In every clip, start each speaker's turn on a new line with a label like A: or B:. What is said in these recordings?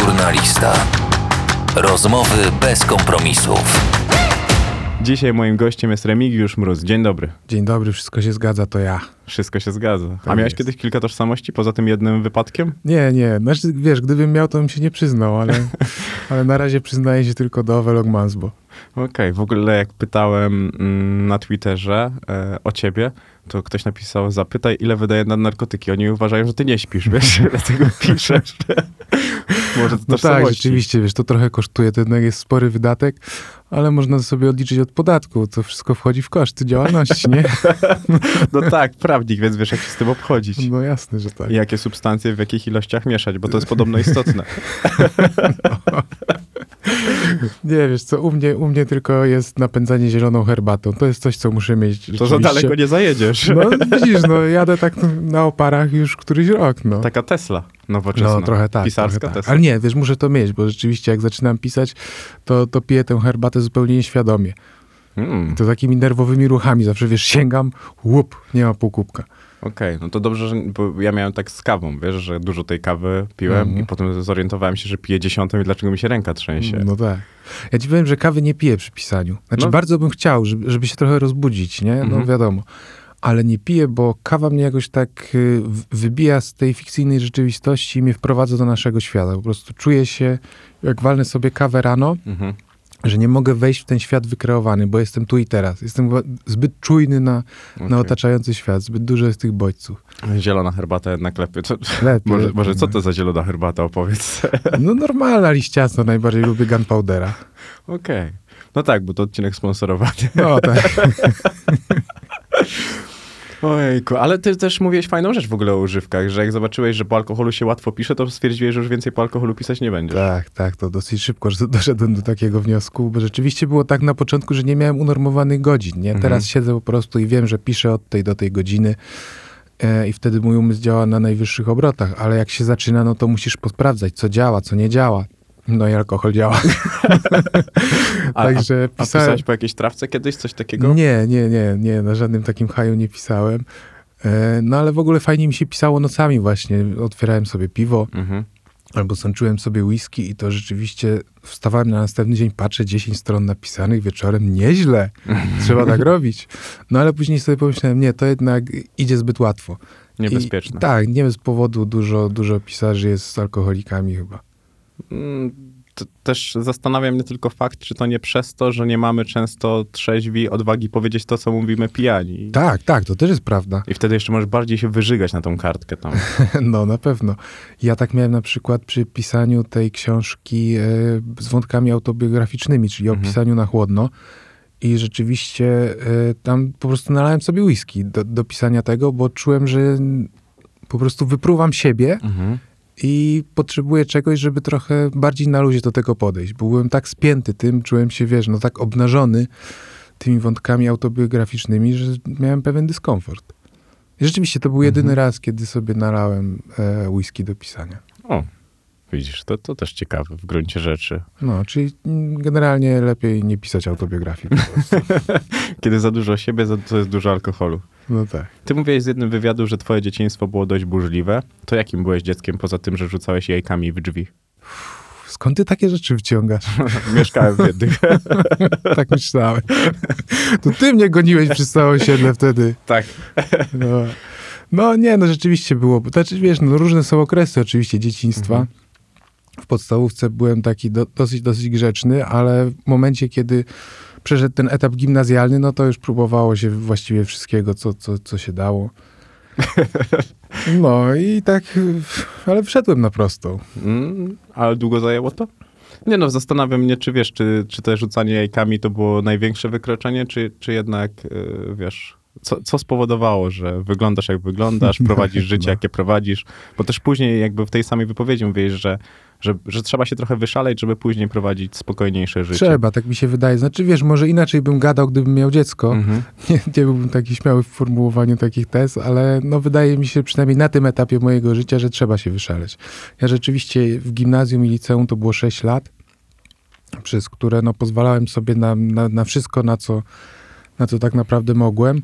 A: Żurnalista. Rozmowy bez kompromisów.
B: Dzisiaj moim gościem jest Remigiusz Mróz. Dzień dobry.
C: Dzień dobry, wszystko się zgadza, to ja.
B: Wszystko się zgadza. A
C: Tak
B: miałeś
C: jest.
B: kiedyś kilka tożsamości poza tym jednym wypadkiem?
C: Nie, nie, znaczy, wiesz, gdybym miał, to bym się nie przyznał, ale, ale na razie przyznaję się tylko do Avelog Mansbo.
B: Okej, w ogóle jak pytałem mm, na Twitterze e, o ciebie, to ktoś napisał, zapytaj ile wydaje na narkotyki. Oni uważają, że ty nie śpisz, wiesz, dlatego piszesz. Może to
C: No tak, rzeczywiście, wiesz, to trochę kosztuje, to jednak jest spory wydatek, ale można sobie odliczyć od podatku, to wszystko wchodzi w koszty działalności, nie?
B: No tak, prawnik, więc wiesz jak się z tym obchodzić.
C: No jasne, że tak.
B: I jakie substancje w jakich ilościach mieszać, bo to jest podobno istotne.
C: Nie, wiesz co, u mnie, u mnie tylko jest napędzanie zieloną herbatą, to jest coś, co muszę mieć
B: To za daleko nie zajedziesz.
C: No widzisz, no jadę tak na oparach już któryś rok, no.
B: Taka Tesla nowoczesna.
C: No, trochę tak.
B: Pisarska
C: trochę tak. Ale nie, wiesz, muszę to mieć, bo rzeczywiście jak zaczynam pisać, to, to piję tę herbatę zupełnie nieświadomie.
B: Mm.
C: To takimi nerwowymi ruchami zawsze, wiesz, sięgam, łup, nie ma półkubka.
B: Okej, no to dobrze, że, bo ja miałem tak z kawą, wiesz, że dużo tej kawy piłem
C: Mhm.
B: i potem zorientowałem się, że piję dziesiątą i dlaczego mi się ręka trzęsie.
C: No tak. Ja ci powiem, że kawy nie piję przy pisaniu. Znaczy
B: No.
C: bardzo bym chciał, żeby, żeby się trochę rozbudzić, nie? No
B: Mhm.
C: wiadomo. Ale nie piję, bo kawa mnie jakoś tak y, wybija z tej fikcyjnej rzeczywistości i mnie wprowadza do naszego świata. Po prostu czuję się, jak walnę sobie kawę rano,
B: Mhm.
C: że nie mogę wejść w ten świat wykreowany, bo jestem tu i teraz. Jestem zbyt czujny na, na
B: Okej.
C: otaczający świat, zbyt dużo jest tych bodźców.
B: Zielona herbata jednak lepiej. Co,
C: Lepiej,
B: może,
C: lepiej,
B: może co
C: no.
B: to za zielona herbata, opowiedz.
C: No normalna liściasta, najbardziej lubię gunpowdera.
B: Okej. No tak, bo to odcinek sponsorowany.
C: No tak.
B: Ojejku, ale ty też mówiłeś fajną rzecz w ogóle o używkach, że jak zobaczyłeś, że po alkoholu się łatwo pisze, to stwierdziłeś, że już więcej po alkoholu pisać nie będziesz.
C: Tak, tak, to dosyć szybko że doszedłem do takiego wniosku, bo rzeczywiście było tak na początku, że nie miałem unormowanych godzin, nie? Teraz
B: Mhm.
C: siedzę po prostu i wiem, że piszę od tej do tej godziny e, i wtedy mój umysł działa na najwyższych obrotach, ale jak się zaczyna, no to musisz posprawdzać, co działa, co nie działa. No i alkohol działa.
B: A,
C: Także
B: a, a
C: pisałem...
B: pisałeś po jakiejś trawce kiedyś, coś takiego?
C: Nie, nie, nie, nie, na żadnym takim haju nie pisałem. E, No ale w ogóle fajnie mi się pisało nocami właśnie. Otwierałem sobie piwo
B: Mhm.
C: albo sączyłem sobie whisky i to rzeczywiście wstawałem na następny dzień, patrzę 10 stron napisanych wieczorem, nieźle, trzeba tak robić. No ale później sobie pomyślałem, nie, to jednak idzie zbyt łatwo.
B: Niebezpieczne.
C: I, tak, nie bez powodu dużo, dużo pisarzy jest z alkoholikami chyba.
B: Mm, też zastanawia mnie tylko fakt, czy to nie przez to, że nie mamy często trzeźwi odwagi powiedzieć to, co mówimy pijani.
C: Tak, tak, to też jest prawda.
B: I wtedy jeszcze możesz bardziej się wyżygać na tą kartkę tam.
C: No, na pewno. Ja tak miałem na przykład przy pisaniu tej książki e, z wątkami autobiograficznymi, czyli o
B: Mhm.
C: pisaniu na chłodno. I rzeczywiście e, tam po prostu nalałem sobie whisky do, do pisania tego, bo czułem, że po prostu wypruwam siebie
B: Mhm.
C: I potrzebuję czegoś, żeby trochę bardziej na luzie do tego podejść. Bo byłem tak spięty tym, czułem się, wiesz, no tak obnażony tymi wątkami autobiograficznymi, że miałem pewien dyskomfort. I rzeczywiście to był jedyny
B: Mhm.
C: raz, kiedy sobie nalałem e, whisky do pisania.
B: O, widzisz, to, to też ciekawe w gruncie rzeczy.
C: No, czyli generalnie lepiej nie pisać autobiografii. po prostu.
B: Kiedy za dużo siebie, to jest dużo alkoholu.
C: No tak.
B: Ty mówiłeś z jednym wywiadu, że twoje dzieciństwo było dość burzliwe. To jakim byłeś dzieckiem, poza tym, że rzucałeś jajkami w drzwi?
C: Skąd ty takie rzeczy wciągasz?
B: Mieszkałem w jednych.
C: tak myślałem. To ty mnie goniłeś przez całe osiedle wtedy.
B: tak.
C: No. no nie, no rzeczywiście było. Znaczy, wiesz, no różne są okresy oczywiście dzieciństwa.
B: Mhm.
C: W podstawówce byłem taki do, dosyć, dosyć grzeczny, ale w momencie, kiedy przeszedł ten etap gimnazjalny, no to już próbowało się właściwie wszystkiego, co, co, co się dało. No i tak, ale wszedłem na prostą.
B: Mm, ale długo zajęło to? Nie no, zastanawiam mnie, czy wiesz, czy, czy to rzucanie jajkami to było największe wykroczenie, czy, czy jednak, yy, wiesz, co, co spowodowało, że wyglądasz jak wyglądasz, prowadzisz życie
C: No.
B: jakie prowadzisz, bo też później jakby w tej samej wypowiedzi mówisz, że, że, że trzeba się trochę wyszaleć, żeby później prowadzić spokojniejsze życie.
C: Trzeba, tak mi się wydaje. Znaczy, wiesz, może inaczej bym gadał, gdybym miał dziecko.
B: Mhm.
C: Nie, nie byłbym taki śmiały w formułowaniu takich tez, ale no wydaje mi się przynajmniej na tym etapie mojego życia, że trzeba się wyszaleć. Ja rzeczywiście w gimnazjum i liceum to było 6 lat, przez które no pozwalałem sobie na, na, na wszystko, na co, na co tak naprawdę mogłem.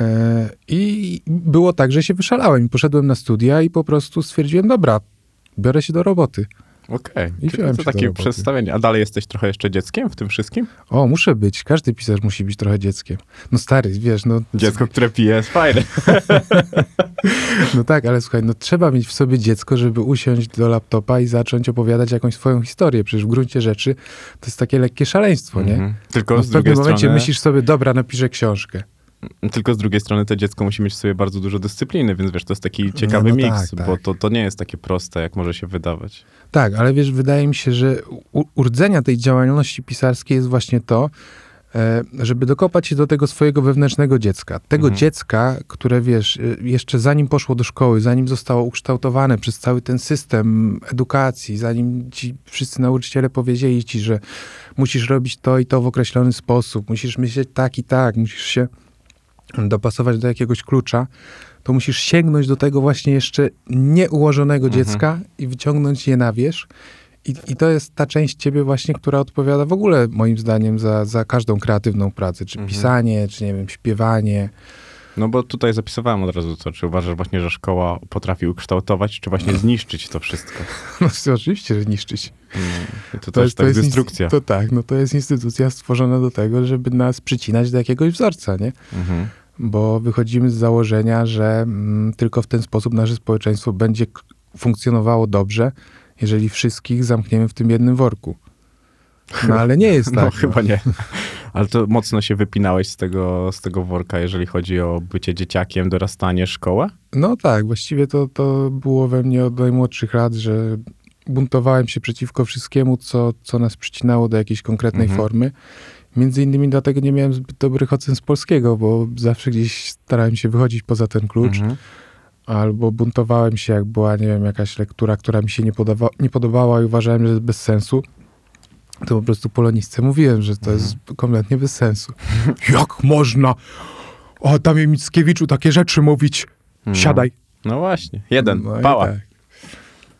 C: E, I było tak, że się wyszalałem poszedłem na studia i po prostu stwierdziłem, dobra, biorę się do roboty.
B: Okej.
C: I
B: Czyli
C: wziąłem
B: to takie przedstawienie. A dalej jesteś trochę jeszcze dzieckiem w tym wszystkim?
C: O, muszę być. Każdy pisarz musi być trochę dzieckiem. No stary, wiesz, no...
B: Dziecko, które pije jest fajne.
C: No tak, ale słuchaj, no trzeba mieć w sobie dziecko, żeby usiąść do laptopa i zacząć opowiadać jakąś swoją historię. Przecież w gruncie rzeczy to jest takie lekkie szaleństwo, nie?
B: Mhm. Tylko
C: No w pewnym momencie
B: strony...
C: myślisz sobie, dobra, napiszę książkę.
B: Tylko z drugiej strony to dziecko musi mieć w sobie bardzo dużo dyscypliny, więc wiesz, to jest taki ciekawy
C: no
B: miks,
C: tak,
B: bo
C: tak.
B: to, to nie jest takie proste, jak może się wydawać.
C: Tak, ale wiesz, wydaje mi się, że u- u rdzenia tej działalności pisarskiej jest właśnie to, e, żeby dokopać się do tego swojego wewnętrznego dziecka. Tego
B: Mhm.
C: dziecka, które wiesz, e, jeszcze zanim poszło do szkoły, zanim zostało ukształtowane przez cały ten system edukacji, zanim ci wszyscy nauczyciele powiedzieli ci, że musisz robić to i to w określony sposób, musisz myśleć tak i tak, musisz się dopasować do jakiegoś klucza, to musisz sięgnąć do tego właśnie jeszcze nieułożonego
B: Mhm.
C: dziecka i wyciągnąć je na wierzch. I, I to jest ta część ciebie właśnie, która odpowiada w ogóle moim zdaniem za, za każdą kreatywną pracę, czy
B: Mhm.
C: pisanie, czy nie wiem, śpiewanie.
B: No bo tutaj zapisywałem od razu to, czy uważasz właśnie, że szkoła potrafi ukształtować, czy właśnie zniszczyć to wszystko?
C: No to oczywiście, że niszczyć.
B: Mm. I to, też tak
C: ins-
B: destrukcja.
C: To tak, no to jest instytucja stworzona do tego, żeby nas przycinać do jakiegoś wzorca, nie?
B: Mhm.
C: Bo wychodzimy z założenia, że mm, tylko w ten sposób nasze społeczeństwo będzie funkcjonowało dobrze, jeżeli wszystkich zamkniemy w tym jednym worku. No ale nie jest
B: No
C: tak.
B: chyba nie. Ale to mocno się wypinałeś z tego, z tego worka, jeżeli chodzi o bycie dzieciakiem, dorastanie, szkołę?
C: No tak, właściwie to, to było we mnie od najmłodszych lat, że buntowałem się przeciwko wszystkiemu, co, co nas przycinało do jakiejś konkretnej
B: Mhm.
C: formy. Między innymi dlatego nie miałem zbyt dobrych ocen z polskiego, bo zawsze gdzieś starałem się wychodzić poza ten klucz,
B: Mhm.
C: albo buntowałem się, jak była, nie wiem, jakaś lektura, która mi się nie, podawa- nie podobała i uważałem, że jest bez sensu. To po prostu polonistce mówiłem, że to jest kompletnie bez sensu. Jak można o Adamie Mickiewiczu takie rzeczy mówić? Siadaj.
B: No właśnie, jeden,
C: No
B: pała.
C: tak.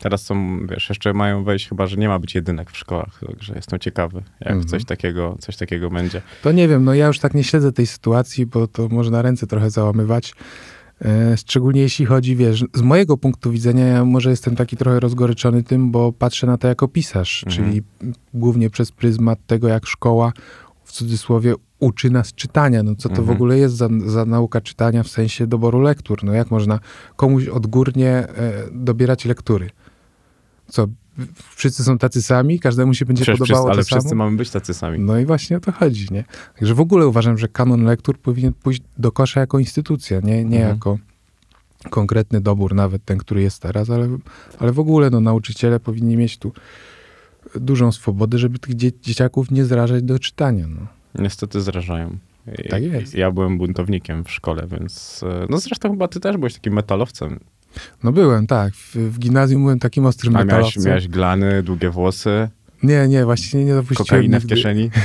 B: Teraz są, wiesz, jeszcze mają wejść chyba, że nie ma być jedynek w szkołach, także jestem ciekawy, jak
C: Mhm.
B: coś, takiego, coś takiego będzie.
C: To nie wiem, no ja już tak nie śledzę tej sytuacji, bo to można ręce trochę załamywać. E, szczególnie jeśli chodzi, wiesz, z mojego punktu widzenia, ja może jestem taki trochę rozgoryczony tym, bo patrzę na to jako pisarz,
B: Mhm.
C: czyli głównie przez pryzmat tego, jak szkoła w cudzysłowie uczy nas czytania. No co to w
B: Mhm.
C: ogóle jest za, za nauka czytania w sensie doboru lektur? No jak można komuś odgórnie e, dobierać lektury? Co, wszyscy są tacy sami? Każdemu się będzie
B: Przecież
C: podobało
B: wszyscy, ale
C: to samo?
B: wszyscy mamy być tacy sami.
C: No i właśnie o to chodzi, nie? Także w ogóle uważam, że kanon lektur powinien pójść do kosza jako instytucja, nie, nie
B: Mhm.
C: jako konkretny dobór, nawet ten, który jest teraz, ale, ale w ogóle no, nauczyciele powinni mieć tu dużą swobodę, żeby tych dzie- dzieciaków nie zrażać do czytania. No.
B: Niestety zrażają. I-
C: Tak jest.
B: Ja byłem buntownikiem w szkole, więc... e, No zresztą chyba ty też byłeś takim metalowcem.
C: No byłem, tak. W, w gimnazjum byłem takim ostrym
B: A miałeś, miałeś glany, długie włosy,
C: Nie, nie, właśnie nie dopuściłem
B: kokainę w
C: nigdy.
B: kieszeni.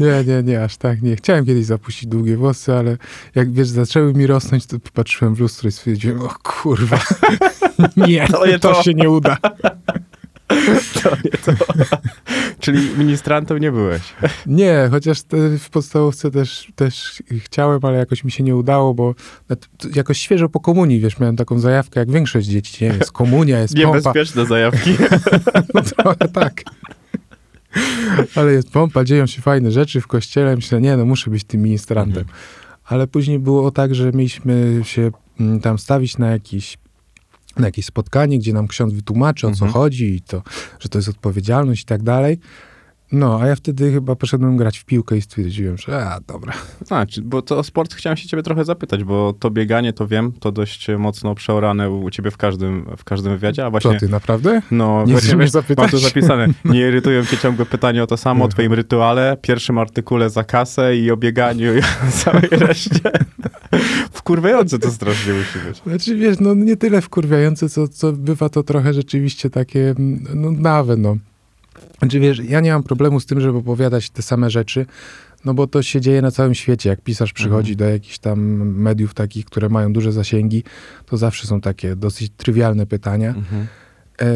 C: Nie, nie, nie, aż tak nie. Chciałem kiedyś zapuścić długie włosy, ale jak wiesz, zaczęły mi rosnąć, to popatrzyłem w lustro i stwierdziłem, o kurwa, nie,
B: To nie
C: to
B: to.
C: się nie uda.
B: To nie to. Czyli ministrantem nie byłeś.
C: Nie, chociaż w podstawówce też, też chciałem, ale jakoś mi się nie udało, bo jakoś świeżo po komunii, wiesz, miałem taką zajawkę jak większość dzieci, nie? Jest komunia, jest pompa.
B: Niebezpieczne zajawki.
C: No trochę tak. Ale jest pompa, dzieją się fajne rzeczy w kościele. Myślę, nie no, muszę być tym ministrantem. Ale później było tak, że mieliśmy się mm, tam stawić na jakiś na jakieś spotkanie, gdzie nam ksiądz wytłumaczy, o co
B: Mhm.
C: chodzi i to, że to jest odpowiedzialność i tak dalej. No, a ja wtedy chyba poszedłem grać w piłkę i stwierdziłem, że a, dobra.
B: A, czy, bo to o sport chciałem się ciebie trochę zapytać, bo to bieganie, to wiem, to dość mocno przeorane u ciebie w każdym, w każdym wywiadzie, a właśnie...
C: Co ty, naprawdę?
B: No,
C: Nie
B: właśnie wiesz,
C: zapytać?
B: mam to zapisane. Nie irytują cię ciągłe pytania o to samo, o twoim rytuale, pierwszym artykule za kasę i o bieganiu i o całej reszcie. Wkurwiające to strasznie musi być.
C: Znaczy, wiesz, no nie tyle wkurwiające, co, co bywa to trochę rzeczywiście takie mm, nudnawe, no. Znaczy, wiesz, ja nie mam problemu z tym, żeby opowiadać te same rzeczy, no bo to się dzieje na całym świecie. Jak pisarz przychodzi do jakichś tam mediów takich, które mają duże zasięgi, to zawsze są takie dosyć trywialne pytania.
B: Mhm.
C: E,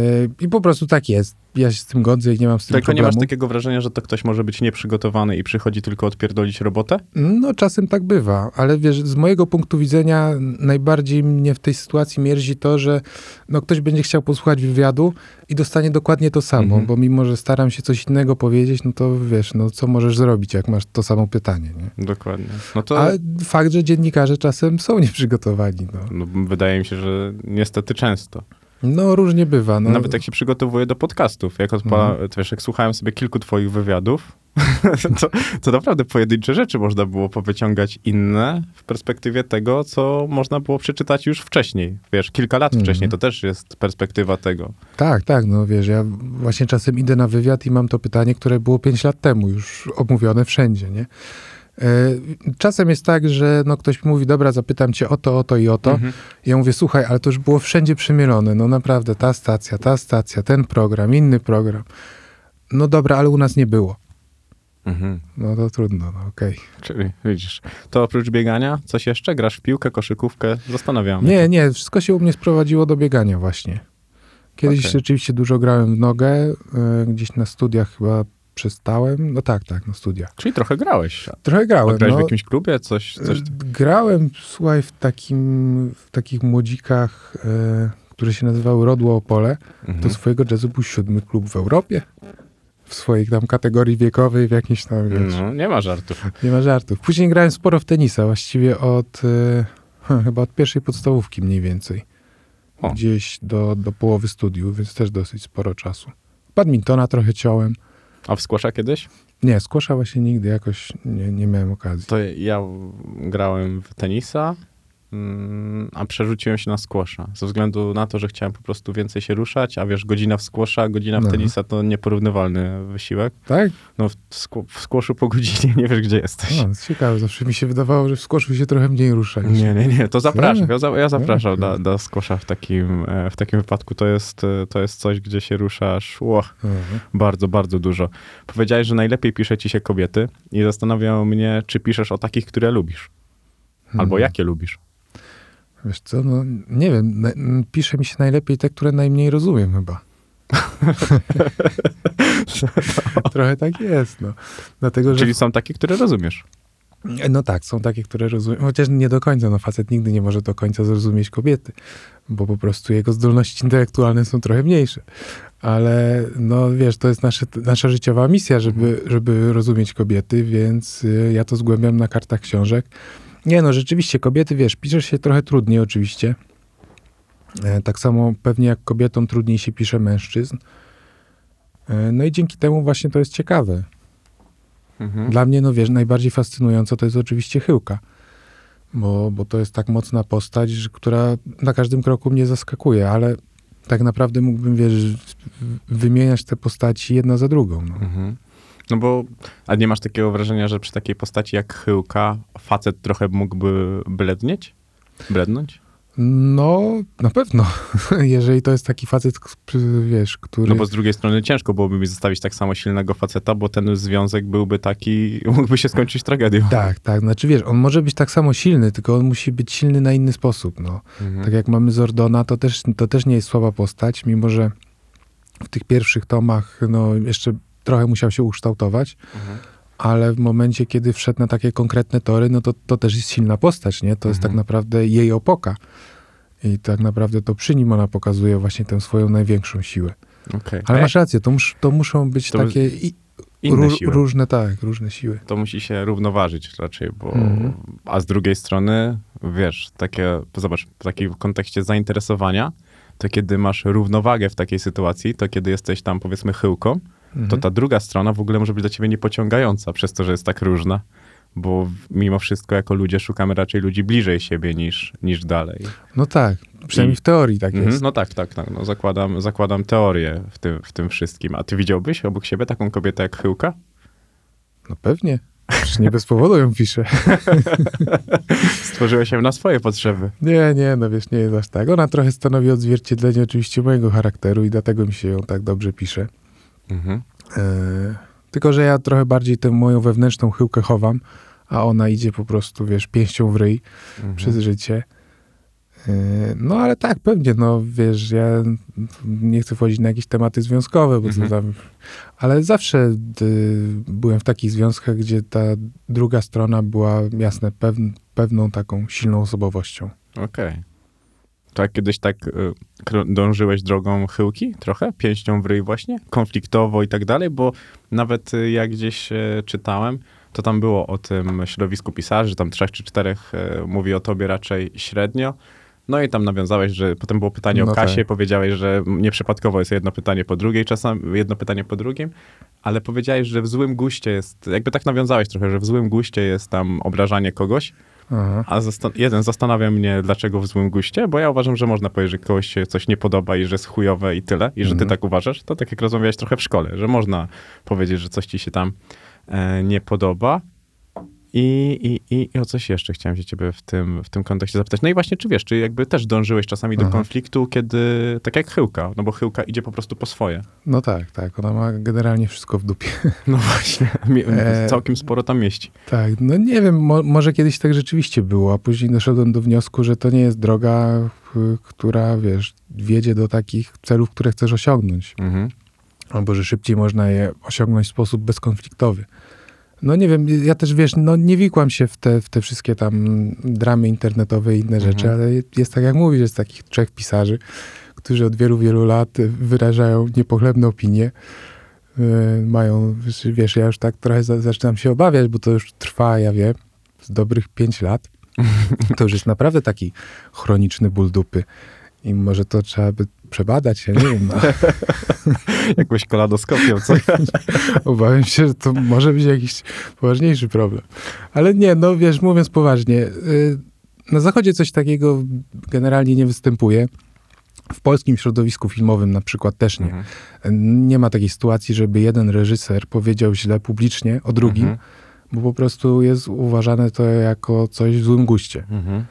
C: I po prostu tak jest. Ja się z tym godzę i nie mam z tym
B: Tylko nie
C: problemu.
B: masz takiego wrażenia, że to ktoś może być nieprzygotowany i przychodzi tylko odpierdolić robotę?
C: No, czasem tak bywa, ale wiesz, z mojego punktu widzenia najbardziej mnie w tej sytuacji mierzi to, że no, ktoś będzie chciał posłuchać wywiadu i dostanie dokładnie to samo,
B: Mhm.
C: bo mimo, że staram się coś innego powiedzieć, no to wiesz, no co możesz zrobić, jak masz to samo pytanie, nie?
B: Dokładnie. No to
C: A fakt, że dziennikarze czasem są nieprzygotowani, no.
B: no, wydaje mi się, że niestety często.
C: No, różnie bywa, no.
B: Nawet jak się przygotowuję do podcastów, jak, to wiesz, jak słuchałem sobie kilku twoich wywiadów, to, to naprawdę pojedyncze rzeczy można było powyciągać inne w perspektywie tego, co można było przeczytać już wcześniej. Wiesz, kilka lat
C: Mhm.
B: wcześniej, to też jest perspektywa tego.
C: Tak, tak, no wiesz, ja właśnie czasem idę na wywiad i mam to pytanie, które było 5 lat temu już omówione wszędzie, nie? E, Czasem jest tak, że no ktoś mówi, dobra, zapytam cię o to, o to i o to.
B: Mhm.
C: Ja mówię, słuchaj, ale to już było wszędzie przemielone. No naprawdę, ta stacja, ta stacja, ten program, inny program. No dobra, ale u nas nie było.
B: Mhm.
C: No to trudno, no okej.
B: Czyli widzisz, to oprócz biegania, coś jeszcze? Grasz w piłkę, koszykówkę? Zastanawiam się.
C: Nie, nie, wszystko się u mnie sprowadziło do biegania właśnie. Kiedyś
B: Okej.
C: rzeczywiście dużo grałem w nogę, e, gdzieś na studiach chyba przestałem. No tak, tak, na studiach.
B: Czyli trochę grałeś.
C: Trochę
B: A
C: grałem.
B: grałeś
C: no.
B: w jakimś klubie? Coś, coś...
C: E, Grałem, słuchaj, w, takim, w takich młodzikach, e, które się nazywały Rodło Opole.
B: Mhm.
C: Do swojego jazzu był siódmy klub w Europie. W swojej tam kategorii wiekowej, w jakimś tam, wiesz,
B: No, nie ma żartów.
C: nie ma żartów. Później grałem sporo w tenisa, właściwie od, e, hm, chyba od pierwszej podstawówki mniej więcej.
B: O.
C: Gdzieś do, do połowy studiów, więc też dosyć sporo czasu. Badmintona trochę ciąłem.
B: A w skłosza kiedyś?
C: Nie, skłosza właśnie nigdy jakoś nie, nie miałem okazji.
B: To ja grałem w tenisa, a przerzuciłem się na skłosza. Ze względu na to, że chciałem po prostu więcej się ruszać, a wiesz, godzina w skłosza, godzina w
C: No.
B: tenisa to nieporównywalny wysiłek.
C: Tak?
B: No w, skło- w skłoszu po godzinie nie wiesz, gdzie jesteś.
C: No, ciekawe. Zawsze mi się wydawało, że w skłoszu się trochę mniej rusza.
B: Nie, nie, nie, to zapraszam. Ja, za, ja zapraszam do, do skłosza w takim, e, w takim wypadku. To jest, e, to jest coś, gdzie się ruszasz ło,
C: Mhm.
B: bardzo, bardzo dużo. Powiedziałeś, że najlepiej pisze ci się kobiety i zastanawiało mnie, czy piszesz o takich, które lubisz. Albo
C: Mhm.
B: jakie lubisz.
C: Wiesz co, no nie wiem, pisze mi się najlepiej te, które najmniej rozumiem chyba. Trochę tak jest, no. Dlatego, że...
B: Czyli są takie, które rozumiesz.
C: No tak, są takie, które rozumiem, chociaż nie do końca, no facet nigdy nie może do końca zrozumieć kobiety, bo po prostu jego zdolności intelektualne są trochę mniejsze. Ale no wiesz, to jest nasze, nasza życiowa misja, żeby, żeby rozumieć kobiety, więc y, ja to zgłębiam na kartach książek. Nie no, rzeczywiście kobiety, wiesz, piszesz się trochę trudniej oczywiście. E, Tak samo pewnie jak kobietom trudniej się pisze mężczyzn. E, No i dzięki temu właśnie to jest ciekawe.
B: Mhm.
C: Dla mnie, no wiesz, najbardziej fascynująca to jest oczywiście Chyłka, bo, bo to jest tak mocna postać, że, która na każdym kroku mnie zaskakuje, ale tak naprawdę mógłbym, wiesz, wymieniać te postaci jedna za drugą. No.
B: Mhm. No bo, a nie masz takiego wrażenia, że przy takiej postaci jak Chyłka facet trochę mógłby blednieć? Blednąć?
C: No, na pewno. Jeżeli to jest taki facet, wiesz, który...
B: No bo z drugiej strony ciężko byłoby mi zostawić tak samo silnego faceta, bo ten związek byłby taki, mógłby się skończyć tragedią.
C: Tak, tak. Znaczy, wiesz, on może być tak samo silny, tylko on musi być silny na inny sposób, no.
B: Mhm.
C: Tak jak mamy Zordona, to też, to też nie jest słaba postać, mimo że w tych pierwszych tomach no, jeszcze trochę musiał się ukształtować,
B: Mhm.
C: ale w momencie, kiedy wszedł na takie konkretne tory, no to, to też jest silna postać, nie? To jest
B: Mhm.
C: tak naprawdę jej opoka. I tak naprawdę to przy nim ona pokazuje właśnie tę swoją największą siłę.
B: Okej.
C: Ale
B: A
C: masz rację, to, mus, to muszą być
B: To
C: takie i, ró- różne, tak, różne siły.
B: to musi się równoważyć raczej, bo
C: Mhm.
B: a z drugiej strony, wiesz, takie, zobacz, w takim kontekście zainteresowania, to kiedy masz równowagę w takiej sytuacji, to kiedy jesteś tam powiedzmy chyłką, to ta druga strona w ogóle może być dla ciebie niepociągająca przez to, że jest tak różna, bo mimo wszystko jako ludzie szukamy raczej ludzi bliżej siebie niż, niż dalej.
C: No tak, przynajmniej w teorii tak
B: Mhm,
C: jest.
B: No tak, tak, tak. No zakładam, zakładam teorię w tym, w tym wszystkim. A ty widziałbyś obok siebie taką kobietę jak Chyłka?
C: No pewnie. Przecież nie bez powodu ją piszę.
B: Stworzyłeś się na swoje potrzeby.
C: Nie, nie, no wiesz, nie jest aż tak. Ona trochę stanowi odzwierciedlenie oczywiście mojego charakteru i dlatego mi się ją tak dobrze pisze.
B: Mhm.
C: E, tylko, że ja trochę bardziej tę moją wewnętrzną chyłkę chowam, a ona idzie po prostu, wiesz, pięścią w ryj
B: Mhm.
C: przez życie. Yy, No ale tak, pewnie, no wiesz, ja nie chcę wchodzić na jakieś tematy związkowe, bo
B: Mhm.
C: tam, ale zawsze y, byłem w takich związkach, gdzie ta druga strona była, jasne, pewn, pewną taką silną osobowością.
B: Okej. To jak kiedyś tak y, dążyłeś drogą chyłki trochę? Pięścią w ryj właśnie? Konfliktowo i tak dalej? Bo nawet y, jak gdzieś y, czytałem, to tam było o tym środowisku pisarzy, tam trzech czy czterech y, mówi o tobie raczej średnio. No i tam nawiązałeś, że potem było pytanie
C: No
B: o Kasię,
C: tak.
B: powiedziałeś, że nieprzypadkowo jest jedno pytanie po drugiej, czasem jedno pytanie po drugim, ale powiedziałeś, że w złym guście jest, jakby tak nawiązałeś trochę, że w złym guście jest tam obrażanie kogoś,
C: Aha.
B: a zastan- jeden zastanawia mnie, dlaczego w złym guście, bo ja uważam, że można powiedzieć, że kogoś się coś nie podoba i że jest chujowe i tyle, i że ty
C: Mhm.
B: tak uważasz. To tak jak rozmawiałeś trochę w szkole, że można powiedzieć, że coś ci się tam e, nie podoba. I, i, i, I o coś jeszcze chciałem się ciebie w tym, w tym kontekście zapytać. No i właśnie, czy wiesz, czy jakby też dążyłeś czasami do
C: Aha.
B: konfliktu, kiedy, tak jak Chyłka, no bo Chyłka idzie po prostu po swoje.
C: No tak, tak, ona ma generalnie wszystko w dupie.
B: No właśnie,
C: E,
B: całkiem sporo tam mieści.
C: Tak, no nie wiem, mo, może kiedyś tak rzeczywiście było, a później doszedłem do wniosku, że to nie jest droga, która, wiesz, wiedzie do takich celów, które chcesz osiągnąć.
B: Mhm.
C: albo że szybciej można je osiągnąć w sposób bezkonfliktowy. No nie wiem, ja też wiesz, no nie wikłam się w te, w te wszystkie tam dramy internetowe i inne
B: Mhm.
C: rzeczy, ale jest tak jak mówisz, jest takich trzech pisarzy, którzy od wielu, wielu lat wyrażają niepochlebne opinie. Yy, mają, wiesz, ja już tak trochę za, zaczynam się obawiać, bo to już trwa, ja wiem, z dobrych pięć lat. To już jest naprawdę taki chroniczny ból dupy. I może to trzeba by przebadać, ja nie wiem. No.
B: Jakąś koladoskopią, co?
C: Obawiam się, że to może być jakiś poważniejszy problem. Ale nie, no wiesz, mówiąc poważnie, y, na zachodzie coś takiego generalnie nie występuje. W polskim środowisku filmowym na przykład też nie.
B: Mhm.
C: Nie ma takiej sytuacji, żeby jeden reżyser powiedział źle publicznie o drugim,
B: Mhm.
C: bo po prostu jest uważane to jako coś w złym guście.
B: Mhm.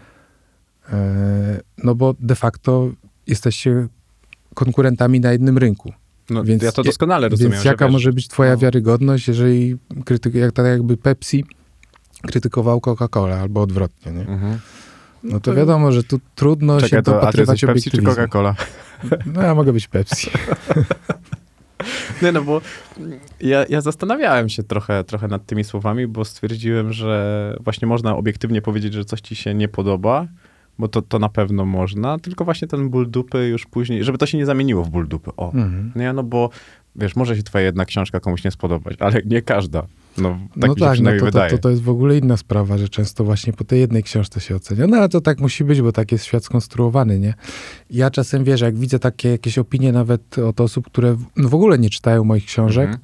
C: E, No bo de facto jesteście konkurentami na jednym rynku.
B: No,
C: Więc
B: ja to doskonale rozumiem.
C: Więc jaka
B: wiesz,
C: może być twoja
B: no.
C: wiarygodność, jeżeli krytyk, jak tak jakby Pepsi krytykował Coca-Cola albo odwrotnie, nie?
B: Mhm.
C: No to wiadomo, że tu trudno
B: Czekaj,
C: się
B: to, a ty
C: dopatrywać
B: Pepsi czy. Coca-Cola?
C: No ja mogę być Pepsi.
B: Nie no, bo ja, ja zastanawiałem się trochę, trochę nad tymi słowami, bo stwierdziłem, że właśnie można obiektywnie powiedzieć, że coś ci się nie podoba, bo to, to na pewno można, tylko właśnie ten ból dupy już później, żeby to się nie zamieniło w ból dupy. O,
C: Mhm.
B: nie, no bo wiesz, może się twoja jedna książka komuś nie spodobać, ale nie każda. No, tak
C: no
B: się
C: tak, no
B: przynajmniej
C: to, to,
B: wydaje.
C: to, to jest w ogóle inna sprawa, że często właśnie po tej jednej książce się ocenia. No ale to tak musi być, bo tak jest świat skonstruowany, nie? Ja czasem, wiesz, jak widzę takie jakieś opinie nawet od osób, które w, no w ogóle nie czytają moich książek,
B: Mhm.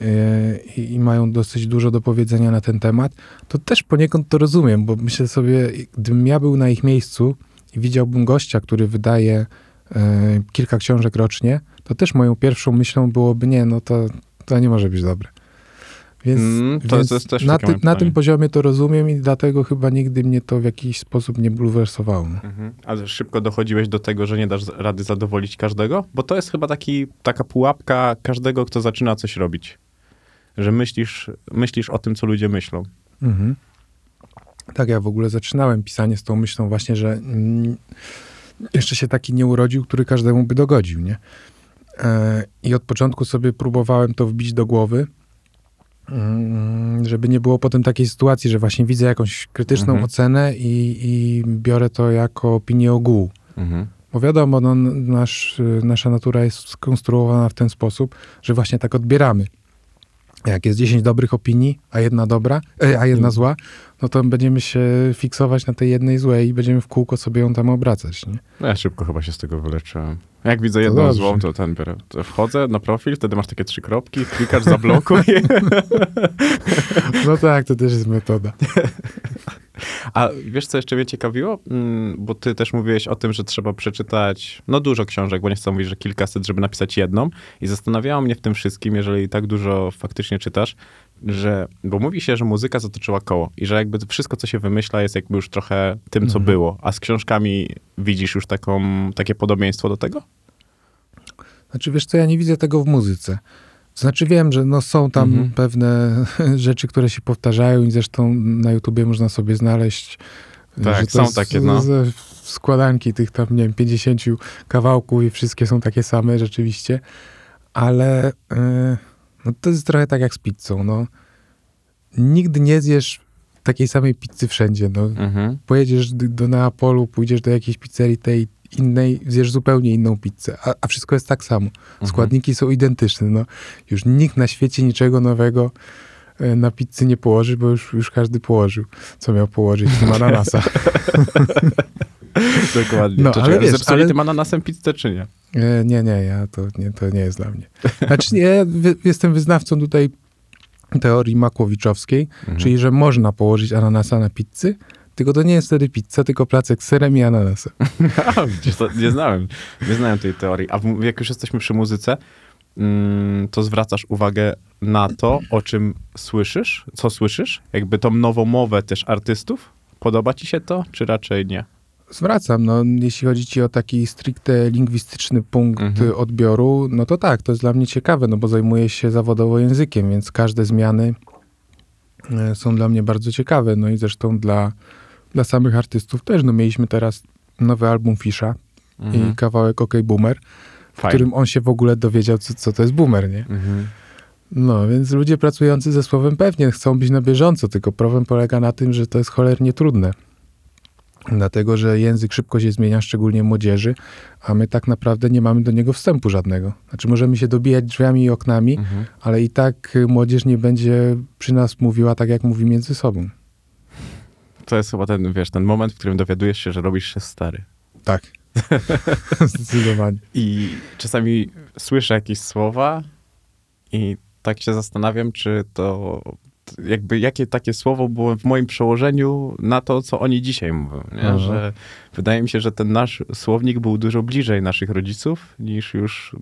C: Yy, i, mają dosyć dużo do powiedzenia na ten temat, to też poniekąd to rozumiem, bo myślę sobie, gdybym ja był na ich miejscu i widziałbym gościa, który wydaje yy, kilka książek rocznie, to też moją pierwszą myślą byłoby, nie, no to, to nie może być dobre. Więc,
B: Mm, to-
C: więc
B: to
C: na, ty, na tym poziomie to rozumiem i dlatego chyba nigdy mnie to w jakiś sposób nie bulwersowało. no.
B: Mhm. Ale szybko dochodziłeś do tego, że nie dasz rady zadowolić każdego? Bo to jest chyba taki, taka pułapka każdego, kto zaczyna coś robić. Że myślisz, myślisz o tym, co ludzie myślą.
C: Mhm. Tak, ja w ogóle zaczynałem pisanie z tą myślą właśnie, że mm, jeszcze się taki nie urodził, który każdemu by dogodził, nie? E, I od początku sobie próbowałem to wbić do głowy, mm, żeby nie było potem takiej sytuacji, że właśnie widzę jakąś krytyczną
B: Mhm.
C: ocenę i, i biorę to jako opinię ogółu.
B: Mhm.
C: Bo wiadomo, no, nasz, nasza natura jest skonstruowana w ten sposób, że właśnie tak odbieramy. Jak jest 10 dobrych opinii, a jedna dobra, e, a jedna zła, no to będziemy się fiksować na tej jednej złej i będziemy w kółko sobie ją tam obracać. Nie?
B: No ja szybko chyba się z tego wyleczyłem. Jak widzę jedną złą, to ten biorę. To wchodzę na profil, wtedy masz takie trzy kropki, klikasz, zablokuj.
C: No tak, to też jest metoda.
B: A wiesz, co jeszcze mnie ciekawiło? Mm, Bo ty też mówiłeś o tym, że trzeba przeczytać no dużo książek, bo nie chcę mówić, że kilkaset, żeby napisać jedną. I zastanawiało mnie w tym wszystkim, jeżeli tak dużo faktycznie czytasz, że, bo mówi się, że muzyka zatoczyła koło i że jakby wszystko, co się wymyśla, jest jakby już trochę tym, co
C: Mhm.
B: było. A z książkami widzisz już taką, takie podobieństwo do tego?
C: Znaczy, wiesz co, ja nie widzę tego w muzyce. Znaczy wiem, że no, są tam pewne rzeczy, które się powtarzają i zresztą na YouTubie można sobie znaleźć
B: Tak,
C: Że to
B: są takie, no.
C: Składanki tych tam, nie wiem, 50 kawałków i wszystkie są takie same rzeczywiście, ale e, no to jest trochę tak jak z pizzą, no. Nigdy nie zjesz takiej samej pizzy wszędzie, no.
B: Mhm.
C: Pojedziesz do, do Neapolu, pójdziesz do jakiejś pizzerii tej innej, zjesz zupełnie inną pizzę, a, a wszystko jest tak samo. Składniki są identyczne, no. Już nikt na świecie niczego nowego e, na pizzy nie położy, bo już, już każdy położył, co miał położyć, w tym ananasa.
B: Dokładnie.
C: No,
B: to
C: ale wiesz,
B: zepsuli
C: ale-
B: tym ananasem pizzę, czy nie?
C: E, Nie, nie, ja to nie, to nie jest dla mnie. Znaczy, nie, ja wy, jestem wyznawcą tutaj teorii makłowiczowskiej,
B: Mhm.
C: czyli że można położyć ananasa na pizzy, tylko to nie jest wtedy pizza, tylko placek z serem i ananasem.
B: Nie znałem. Nie znałem tej teorii. A jak już jesteśmy przy muzyce, mm, to zwracasz uwagę na to, o czym słyszysz, co słyszysz? Jakby tą nową mowę też artystów? Podoba ci się to, czy raczej nie?
C: Zwracam, no, jeśli chodzi ci o taki stricte lingwistyczny punkt
B: Mhm.
C: odbioru, no to tak, to jest dla mnie ciekawe, no bo zajmuję się zawodowo językiem, więc każde zmiany e, są dla mnie bardzo ciekawe, no i zresztą dla, dla samych artystów też, no mieliśmy teraz nowy album Fisza i kawałek OK Boomer, w
B: Mhm. Fajnie.
C: którym on się w ogóle dowiedział, co, co to jest boomer, nie?
B: Mhm.
C: No, więc ludzie pracujący ze słowem pewnie chcą być na bieżąco, tylko problem polega na tym, że to jest cholernie trudne. Dlatego, że język szybko się zmienia, szczególnie młodzieży, a my tak naprawdę nie mamy do niego wstępu żadnego. Znaczy, możemy się dobijać drzwiami i oknami,
B: Mhm.
C: ale i tak młodzież nie będzie przy nas mówiła tak, jak mówi między sobą.
B: To jest chyba ten, wiesz, ten moment, w którym dowiadujesz się, że robisz się stary.
C: Tak. Zdecydowanie.
B: I czasami słyszę jakieś słowa i tak się zastanawiam, czy to jakby jakie takie słowo było w moim przełożeniu na to, co oni dzisiaj mówią. Że wydaje mi się, że ten nasz słownik był dużo bliżej naszych rodziców niż już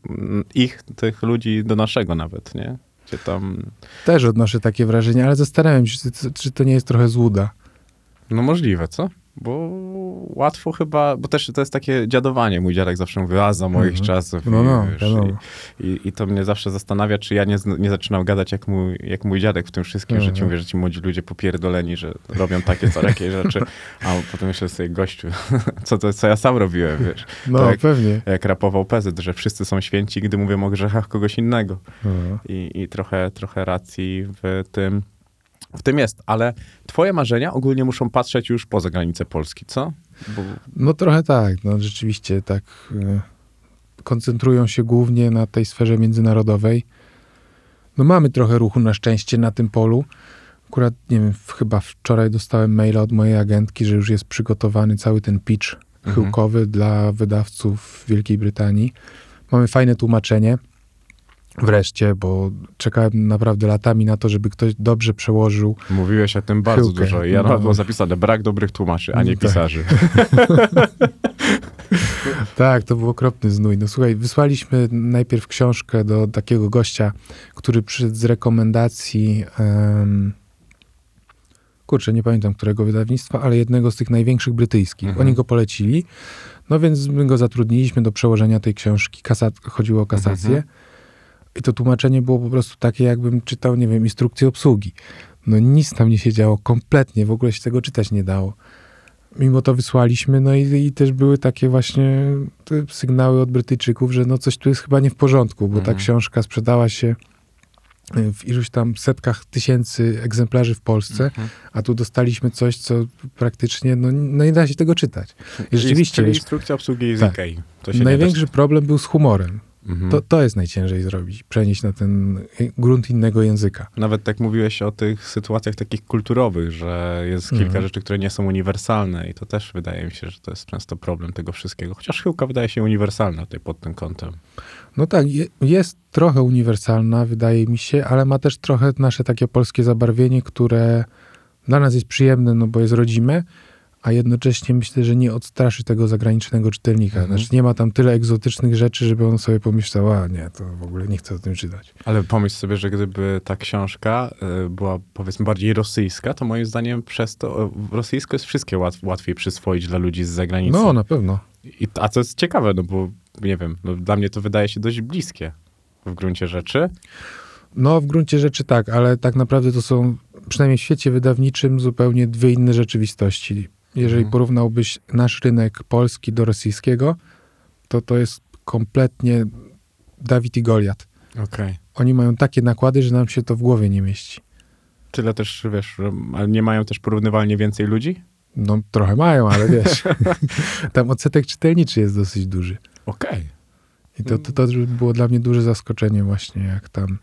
B: ich, tych ludzi do naszego nawet, nie? Gdzie tam,
C: Też odnoszę takie wrażenie, ale zastanawiam się, czy, czy to nie jest trochę złuda.
B: No możliwe, co? Bo łatwo chyba, bo też to jest takie dziadowanie. Mój dziadek zawsze mówi, a za moich
C: Mhm.
B: czasów.
C: No,
B: I,
C: no,
B: wiesz, i, i, I to mnie zawsze zastanawia, czy ja nie, nie zaczynam gadać jak mój, jak mój dziadek w tym wszystkim, że ci
C: Mhm.
B: mówię, że ci młodzi ludzie popierdoleni, że robią takie, co takie rzeczy, a potem myślę sobie, gościu, co, to, co ja sam robiłem, wiesz.
C: No,
B: Tak.
C: pewnie.
B: Jak rapował Pezyt, że wszyscy są święci, gdy mówią o grzechach kogoś innego.
C: No.
B: I, i trochę, trochę racji w tym, w tym jest. Ale twoje marzenia ogólnie muszą patrzeć już poza granice Polski, co? Bo,
C: No trochę tak, no rzeczywiście tak y, koncentrują się głównie na tej sferze międzynarodowej. No mamy trochę ruchu na szczęście na tym polu. Akurat, nie wiem, chyba wczoraj dostałem maila od mojej agentki, że już jest przygotowany cały ten pitch
B: Mhm.
C: chyłkowy dla wydawców w Wielkiej Brytanii. Mamy fajne tłumaczenie. Wreszcie, bo czekałem naprawdę latami na to, żeby ktoś dobrze przełożył
B: mówiłeś o tym bardzo
C: Chyłkę.
B: dużo. Ja
C: No.
B: było zapisane, brak dobrych tłumaczy, a nie
C: Tak.
B: pisarzy.
C: Tak, to był okropny znój. No słuchaj, wysłaliśmy najpierw książkę do takiego gościa, który przyszedł z rekomendacji. em, kurczę, nie pamiętam którego wydawnictwa, ale jednego z tych największych brytyjskich.
B: Mhm.
C: Oni go polecili. No więc my go zatrudniliśmy do przełożenia tej książki. Kasa, chodziło o kasację.
B: Mhm.
C: I to tłumaczenie było po prostu takie, jakbym czytał, nie wiem, instrukcję obsługi. No nic tam nie się działo, kompletnie, w ogóle się tego czytać nie dało. Mimo to wysłaliśmy, no i, i też były takie właśnie sygnały od Brytyjczyków, że no coś tu jest chyba nie w porządku, bo ta
B: Mhm.
C: książka sprzedała się y, w iluś tam setkach tysięcy egzemplarzy w Polsce,
B: Mhm.
C: a tu dostaliśmy coś, co praktycznie, no, no nie da się tego czytać. I rzeczywiście,
B: Czyli instrukcja obsługi jest
C: tak. Największy problem był z humorem.
B: Mhm.
C: To, to jest najciężej zrobić, przenieść na ten grunt innego języka.
B: Nawet tak mówiłeś o tych sytuacjach takich kulturowych, że jest kilka
C: Mhm.
B: rzeczy, które nie są uniwersalne i to też wydaje mi się, że to jest często problem tego wszystkiego. Chociaż chyłka wydaje się uniwersalna tutaj pod tym kątem.
C: No tak, je, jest trochę uniwersalna, wydaje mi się, ale ma też trochę nasze takie polskie zabarwienie, które dla nas jest przyjemne, no bo jest rodzime, a jednocześnie myślę, że nie odstraszy tego zagranicznego czytelnika.
B: Mhm.
C: Znaczy nie ma tam tyle egzotycznych rzeczy, żeby on sobie pomyślał, a nie, to w ogóle nie chcę o tym czytać.
B: Ale pomyśl sobie, że gdyby ta książka y, była powiedzmy bardziej rosyjska, to moim zdaniem przez to y, rosyjsko jest wszystkie łat, łatwiej przyswoić dla ludzi z zagranicy.
C: No, na pewno.
B: I, a co jest ciekawe, no bo nie wiem, no dla mnie to wydaje się dość bliskie w gruncie rzeczy.
C: No, w gruncie rzeczy tak, ale tak naprawdę to są, przynajmniej w świecie wydawniczym, zupełnie dwie inne rzeczywistości. Jeżeli
B: Mhm.
C: porównałbyś nasz rynek polski do rosyjskiego, to to jest kompletnie Dawid i Goliat.
B: Okej.
C: Oni mają takie nakłady, że nam się to w głowie nie mieści.
B: Tyle też, wiesz, ale nie mają też porównywalnie więcej ludzi?
C: No trochę mają, ale wiesz, tam odsetek czytelniczy jest dosyć duży.
B: Okej.
C: I to, to, to było dla mnie duże zaskoczenie właśnie, jak tam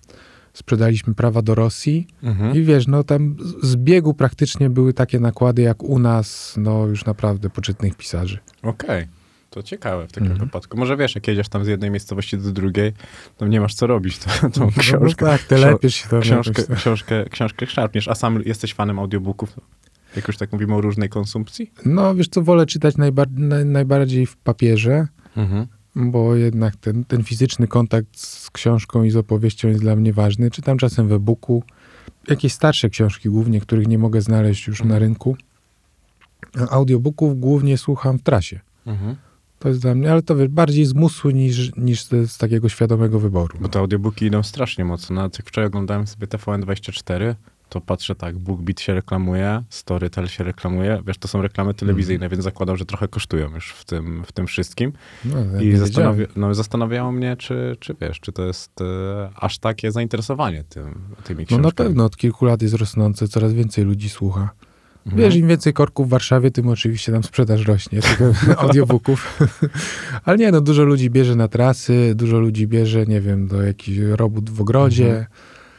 C: sprzedaliśmy prawa do Rosji
B: Mhm.
C: i wiesz, no tam z- biegu praktycznie były takie nakłady jak u nas, no już naprawdę poczytnych pisarzy.
B: Okej. To ciekawe w takim
C: Mhm.
B: wypadku. Może wiesz, jak jedziesz tam z jednej miejscowości do drugiej, to nie masz co robić. To, tą
C: No,
B: książkę,
C: no tak, ty lepiesz się tam
B: książkę,
C: jakoś-
B: książkę, książkę szarpniesz. A sam jesteś fanem audiobooków? Jak już tak mówimy o różnej konsumpcji?
C: No wiesz co, wolę czytać najbar- naj, najbardziej w papierze,
B: Mhm.
C: Bo jednak ten, ten fizyczny kontakt z książką i z opowieścią jest dla mnie ważny. Czytam czasem w e-booku, jakieś starsze książki głównie, których nie mogę znaleźć już na rynku. A Audiobooków głównie słucham w trasie.
B: Mhm.
C: To jest dla mnie, ale to wiesz, bardziej z musu niż, niż z, z takiego świadomego wyboru.
B: Bo te audiobooki idą strasznie mocno. Nawet jak wczoraj oglądałem sobie TVN24, to patrzę tak, BookBeat się reklamuje, Storytel się reklamuje. Wiesz, to są reklamy telewizyjne, więc zakładam, że trochę kosztują już w tym, w tym wszystkim.
C: No,
B: I zastanawia, no, zastanawiało mnie, czy, czy wiesz, czy to jest e, aż takie zainteresowanie tym, tymi
C: No
B: książkami.
C: na pewno od kilku lat jest rosnące, coraz więcej ludzi słucha.
B: Mhm.
C: Wiesz, im więcej korków w Warszawie, tym oczywiście tam sprzedaż rośnie, tego audiobooków. Ale nie, no dużo ludzi bierze na trasy, dużo ludzi bierze, nie wiem, do jakichś robót w ogrodzie.
B: Mhm.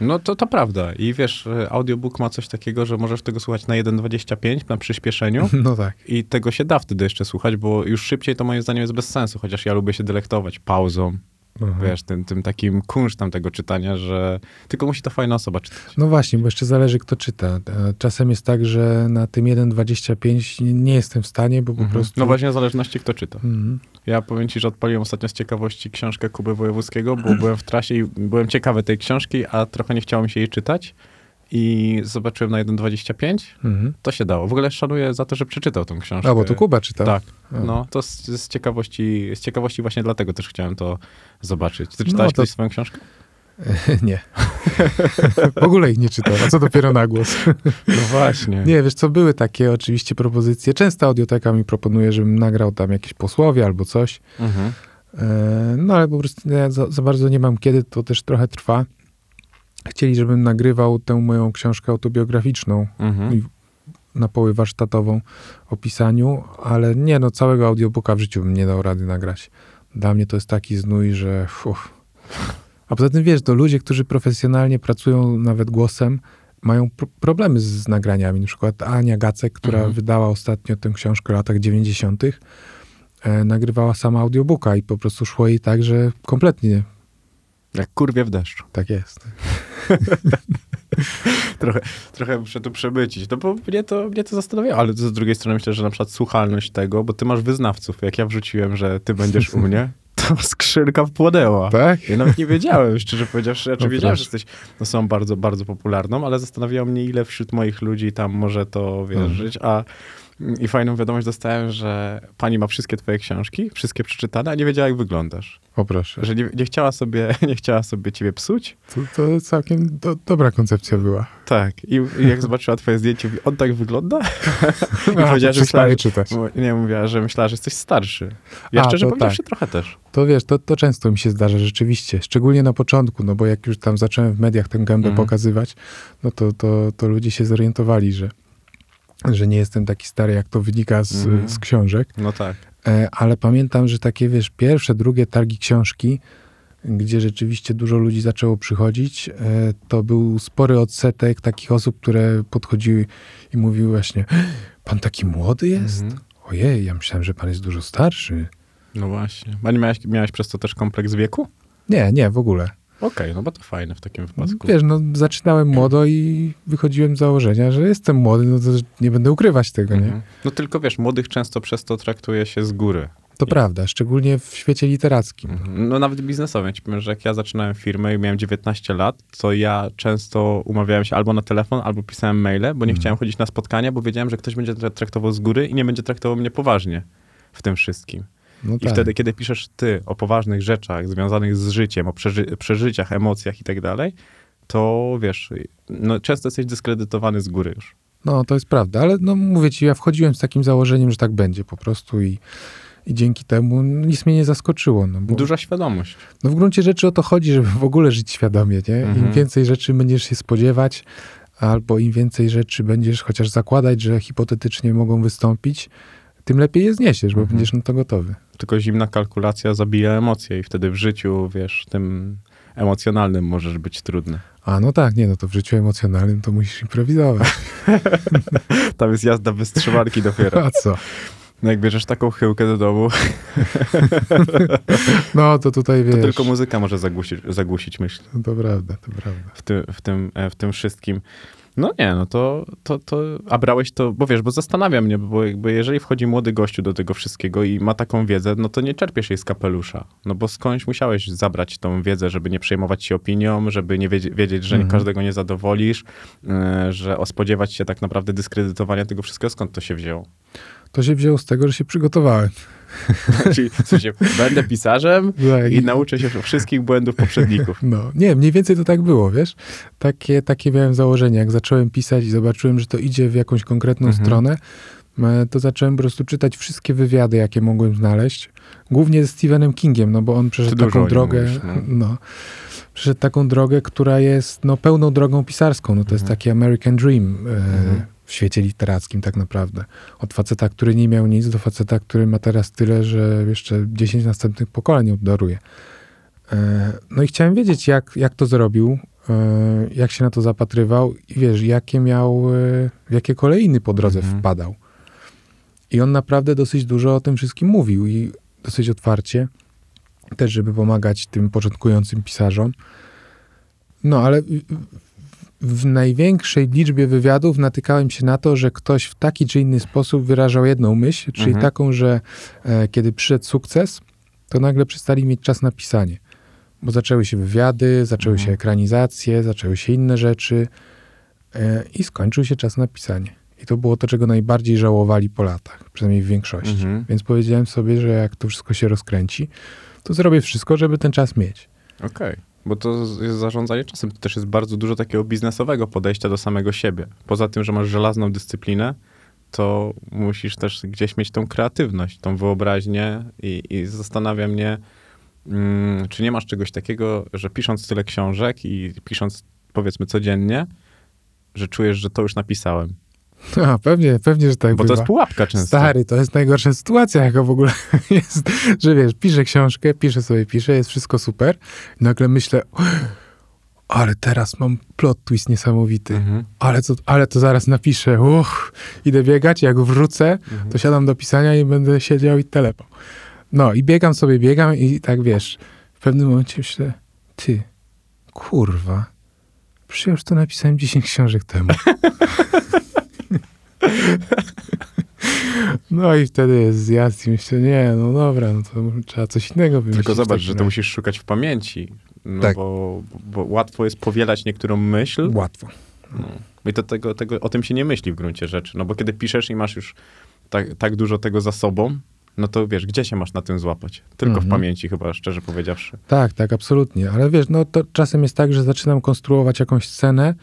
B: No to, to prawda. I wiesz, e, audiobook ma coś takiego, że możesz tego słuchać na 1.25 na przyspieszeniu
C: No tak.
B: i tego się da wtedy jeszcze słuchać, bo już szybciej to moim zdaniem jest bez sensu, chociaż ja lubię się delektować pauzą,
C: Aha.
B: wiesz, tym, tym takim kunsztem tego czytania, że tylko musi to fajna osoba czytać.
C: No właśnie, bo jeszcze zależy kto czyta. E, Czasem jest tak, że na tym 1.25 nie- nie jestem w stanie, bo po
B: Mhm.
C: prostu...
B: No właśnie w zależności kto czyta.
C: Mhm.
B: Ja powiem ci, że odpaliłem ostatnio z ciekawości książkę Kuby Wojewódzkiego, bo byłem w trasie i byłem ciekawy tej książki, a trochę nie chciało mi się jej czytać. I zobaczyłem na 1.25,
C: Mhm.
B: to się dało. W ogóle szanuję za to, że przeczytał tą książkę.
C: A, bo to Kuba czytał.
B: Tak,
C: A.
B: no to z, z, ciekawości, z ciekawości właśnie dlatego też chciałem to zobaczyć. Ty
C: No
B: czytałeś
C: to-
B: kiedyś swoją książkę?
C: nie. w ogóle ich nie czytał, a co dopiero na głos.
B: No właśnie.
C: Nie, wiesz co, były takie oczywiście propozycje. Często audioteka mi proponuje, żebym nagrał tam jakieś posłowie albo coś.
B: Mhm.
C: E, No ale po prostu ja za, za bardzo nie mam kiedy, to też trochę trwa. Chcieli, żebym nagrywał tę moją książkę autobiograficzną
B: Mhm.
C: i na poły warsztatową o pisaniu, ale nie, no całego audiobooka w życiu bym nie dał rady nagrać. Dla mnie to jest taki znój, że uff. A poza tym wiesz, to ludzie, którzy profesjonalnie pracują nawet głosem, mają pro- problemy z, z nagraniami. Na przykład Ania Gacek, która
B: Mhm.
C: wydała ostatnio tę książkę w latach 90., e, nagrywała sama audiobooka i po prostu szło jej tak, że kompletnie
B: Jak kurwie w deszczu.
C: tak jest.
B: Trochę, trochę muszę to przebycić. No bo mnie to, mnie to zastanawiało, ale z drugiej strony myślę, że na przykład słuchalność tego, bo ty masz wyznawców. Jak ja wrzuciłem, że ty będziesz u mnie, to skrzynka wpłynęła.
C: Tak?
B: Ja nawet nie wiedziałem, szczerze powiedziawszy. Znaczy
C: No
B: wiedziałem, że jesteś osobą bardzo, bardzo popularną, ale zastanawiało mnie, ile wśród moich ludzi tam może to wierzyć. A i fajną wiadomość dostałem, że pani ma wszystkie twoje książki, wszystkie przeczytane, a nie wiedziała, jak wyglądasz.
C: O proszę.
B: Że nie, nie, chciała, sobie, nie chciała sobie ciebie psuć.
C: To, to całkiem do, dobra koncepcja była.
B: Tak. I, I jak zobaczyła twoje zdjęcie, on tak wygląda? I
C: A,
B: powiedziała, że myślała, że,
C: czytać.
B: nie, mówiła, że myślała, że jesteś starszy. Ja
C: A,
B: szczerze powiedziawszy
C: tak.
B: trochę też.
C: To wiesz, to, to często mi się zdarza rzeczywiście, szczególnie na początku, no bo jak już tam zacząłem w mediach tę gębę
B: Mhm.
C: pokazywać, no to, to, to ludzie się zorientowali, że, że nie jestem taki stary, jak to wynika z,
B: Mhm.
C: z książek.
B: No tak.
C: E, ale pamiętam, że takie, wiesz, pierwsze, drugie targi książki, gdzie rzeczywiście dużo ludzi zaczęło przychodzić, e, to był spory odsetek takich osób, które podchodziły i mówiły właśnie, pan taki młody jest?
B: Mhm.
C: Ojej, ja myślałem, że pan jest dużo starszy.
B: No właśnie. A nie miałeś, miałeś przez to też kompleks wieku?
C: Nie, nie, w ogóle.
B: Okej, no bo to fajne w takim wypadku.
C: Wiesz, no zaczynałem młodo i wychodziłem z założenia, że jestem młody, no to nie będę ukrywać tego, nie?
B: Mhm. No tylko wiesz, młodych często przez to traktuje się z góry.
C: To prawda, szczególnie w świecie literackim.
B: Mhm. No nawet ci powiem, że jak ja zaczynałem firmę i miałem 19 lat, to ja często umawiałem się albo na telefon, albo pisałem maile, bo nie
C: Mhm.
B: chciałem chodzić na spotkania, bo wiedziałem, że ktoś będzie tra- traktował z góry i nie będzie traktował mnie poważnie w tym wszystkim.
C: No
B: I
C: tak.
B: wtedy, kiedy piszesz ty o poważnych rzeczach związanych z życiem, o przeży- przeżyciach, emocjach i tak dalej, to wiesz, no, często jesteś dyskredytowany z góry już.
C: No, to jest prawda, ale no mówię ci, ja wchodziłem z takim założeniem, że tak będzie po prostu i, i dzięki temu nic mnie nie zaskoczyło. No, bo,
B: Duża świadomość.
C: no w gruncie rzeczy o to chodzi, żeby w ogóle żyć świadomie, nie? Im
B: Mhm.
C: więcej rzeczy będziesz się spodziewać, albo im więcej rzeczy będziesz chociaż zakładać, że hipotetycznie mogą wystąpić, tym lepiej je zniesiesz, bo
B: Mhm.
C: będziesz na to gotowy.
B: Tylko zimna kalkulacja zabija emocje i wtedy w życiu, wiesz, tym emocjonalnym możesz być trudny.
C: A no tak, nie, no to w życiu emocjonalnym to musisz improwizować.
B: Tam jest jazda bez trzymarki dopiero.
C: A co?
B: No jak bierzesz taką chyłkę do domu,
C: No to tutaj wiesz.
B: to tylko muzyka może zagłusić, zagłusić myśl
C: To prawda, to prawda.
B: w tym, w tym, e, w tym wszystkim. No nie, no to, to, to, a brałeś to, bo wiesz, bo zastanawia mnie, bo jakby jeżeli wchodzi młody gościu do tego wszystkiego i ma taką wiedzę, no to nie czerpiesz jej z kapelusza, no bo skądś musiałeś zabrać tą wiedzę, żeby nie przejmować się opinią, żeby nie wiedzieć, wiedzieć że
C: Mhm.
B: każdego nie zadowolisz, e, że spodziewać się tak naprawdę dyskredytowania tego wszystkiego, skąd to się wzięło?
C: To się wzięło z tego, że się przygotowałem.
B: Czyli będę pisarzem
C: Tak,
B: i nauczę się wszystkich błędów poprzedników.
C: No, nie, mniej więcej to tak było, wiesz? Takie, takie miałem założenie. Jak zacząłem pisać i zobaczyłem, że to idzie w jakąś konkretną
B: Mhm.
C: stronę, e, to zacząłem po prostu czytać wszystkie wywiady, jakie mogłem znaleźć. Głównie z Stephenem Kingiem, no bo on przeszedł taką drogę,
B: mówisz, no.
C: no. Przeszedł taką drogę, która jest no, pełną drogą pisarską. No, to jest
B: Mhm.
C: taki American Dream e,
B: Mhm.
C: W świecie literackim tak naprawdę. Od faceta, który nie miał nic, do faceta, który ma teraz tyle, że jeszcze 10 następnych pokoleń obdaruje. E, No i chciałem wiedzieć, jak, jak to zrobił, e, jak się na to zapatrywał i wiesz, jakie miał, e, w jakie kolejny po drodze
B: Mhm.
C: wpadał. I on naprawdę dosyć dużo o tym wszystkim mówił i dosyć otwarcie, też żeby pomagać tym początkującym pisarzom. No ale w, największej liczbie wywiadów natykałem się na to, że ktoś w taki czy inny sposób wyrażał jedną myśl, czyli
B: Mhm.
C: taką, że e, kiedy przyszedł sukces, to nagle przestali mieć czas na pisanie. Bo zaczęły się wywiady, zaczęły
B: Mhm.
C: się ekranizacje, zaczęły się inne rzeczy e, i skończył się czas na pisanie. I to było to, czego najbardziej żałowali po latach, przynajmniej w większości.
B: Mhm.
C: Więc powiedziałem sobie, że jak to wszystko się rozkręci, to zrobię wszystko, żeby ten czas mieć.
B: Okej, bo to jest zarządzanie czasem. To też jest bardzo dużo takiego biznesowego podejścia do samego siebie. Poza tym, że masz żelazną dyscyplinę, to musisz też gdzieś mieć tą kreatywność, tą wyobraźnię i, i zastanawia mnie, mm, czy nie masz czegoś takiego, że pisząc tyle książek i pisząc powiedzmy codziennie, że czujesz, że to już napisałem.
C: A, pewnie, pewnie, że tak
B: Bo to
C: bywa.
B: jest pułapka często.
C: Stary, to jest najgorsza sytuacja, jaka w ogóle jest, że wiesz, piszę książkę, piszę sobie, piszę, jest wszystko super. I nagle myślę, ale teraz mam plot twist niesamowity.
B: Mhm.
C: Ale, to, ale to zaraz napiszę. Uch, idę biegać, jak wrócę,
B: Mhm.
C: to siadam do pisania i będę siedział i telepał. No i biegam sobie, biegam i tak wiesz, w pewnym momencie myślę, ty, kurwa, przecież to napisałem 10 książek temu. No i wtedy jest zjazd i myślę, nie, no dobra, no to trzeba coś innego wymyślić.
B: Tylko
C: w
B: zobacz, że to musisz szukać w pamięci, no
C: Tak.
B: bo, bo łatwo jest powielać niektórą myśl,
C: Łatwo.
B: No. I to tego, tego, o tym się nie myśli w gruncie rzeczy. No bo kiedy piszesz i masz już tak, tak dużo tego za sobą, no to wiesz, gdzie się masz na tym złapać? Tylko w
C: Mhm.
B: pamięci chyba, szczerze powiedziawszy.
C: Tak, tak, absolutnie. Ale wiesz, no to czasem jest tak, że zaczynam konstruować jakąś scenę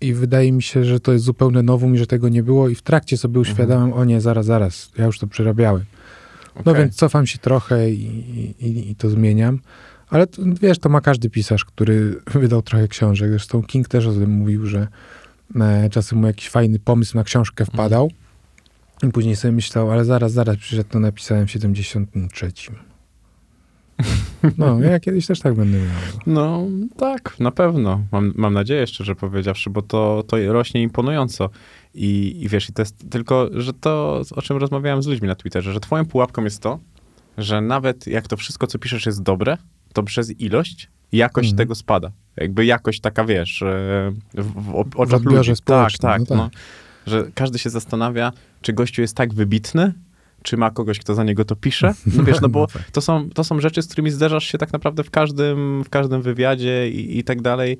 C: i wydaje mi się, że to jest zupełne nowum i że tego nie było i w trakcie sobie uświadamiam, o nie, zaraz, zaraz, ja już to przerabiałem. No więc cofam się trochę i, i, i to zmieniam. Ale to, wiesz, to ma każdy pisarz, który wydał trochę książek. Zresztą King też o tym mówił, że e, czasem mu jakiś fajny pomysł na książkę wpadał i później sobie myślał, ale zaraz, zaraz, przecież to napisałem w 73. No, ja kiedyś też tak będę miał.
B: No tak, na pewno. Mam, mam nadzieję, szczerze powiedziawszy, bo to, to rośnie imponująco. I, I wiesz, i to jest tylko, że to, o czym rozmawiałem z ludźmi na Twitterze, że twoją pułapką jest to, że nawet jak to wszystko, co piszesz jest dobre, to przez ilość jakość
C: Mhm.
B: tego spada. Jakby jakość taka, wiesz, e, w, w oczach
C: odbiorze
B: ludzi. Tak, tak,
C: no tak.
B: no. Że każdy się zastanawia, czy gościu jest tak wybitny, czy ma kogoś, kto za niego to pisze. No wiesz, no bo
C: No tak.
B: to są, to są rzeczy, z którymi zderzasz się tak naprawdę w każdym, w każdym wywiadzie i, i tak dalej.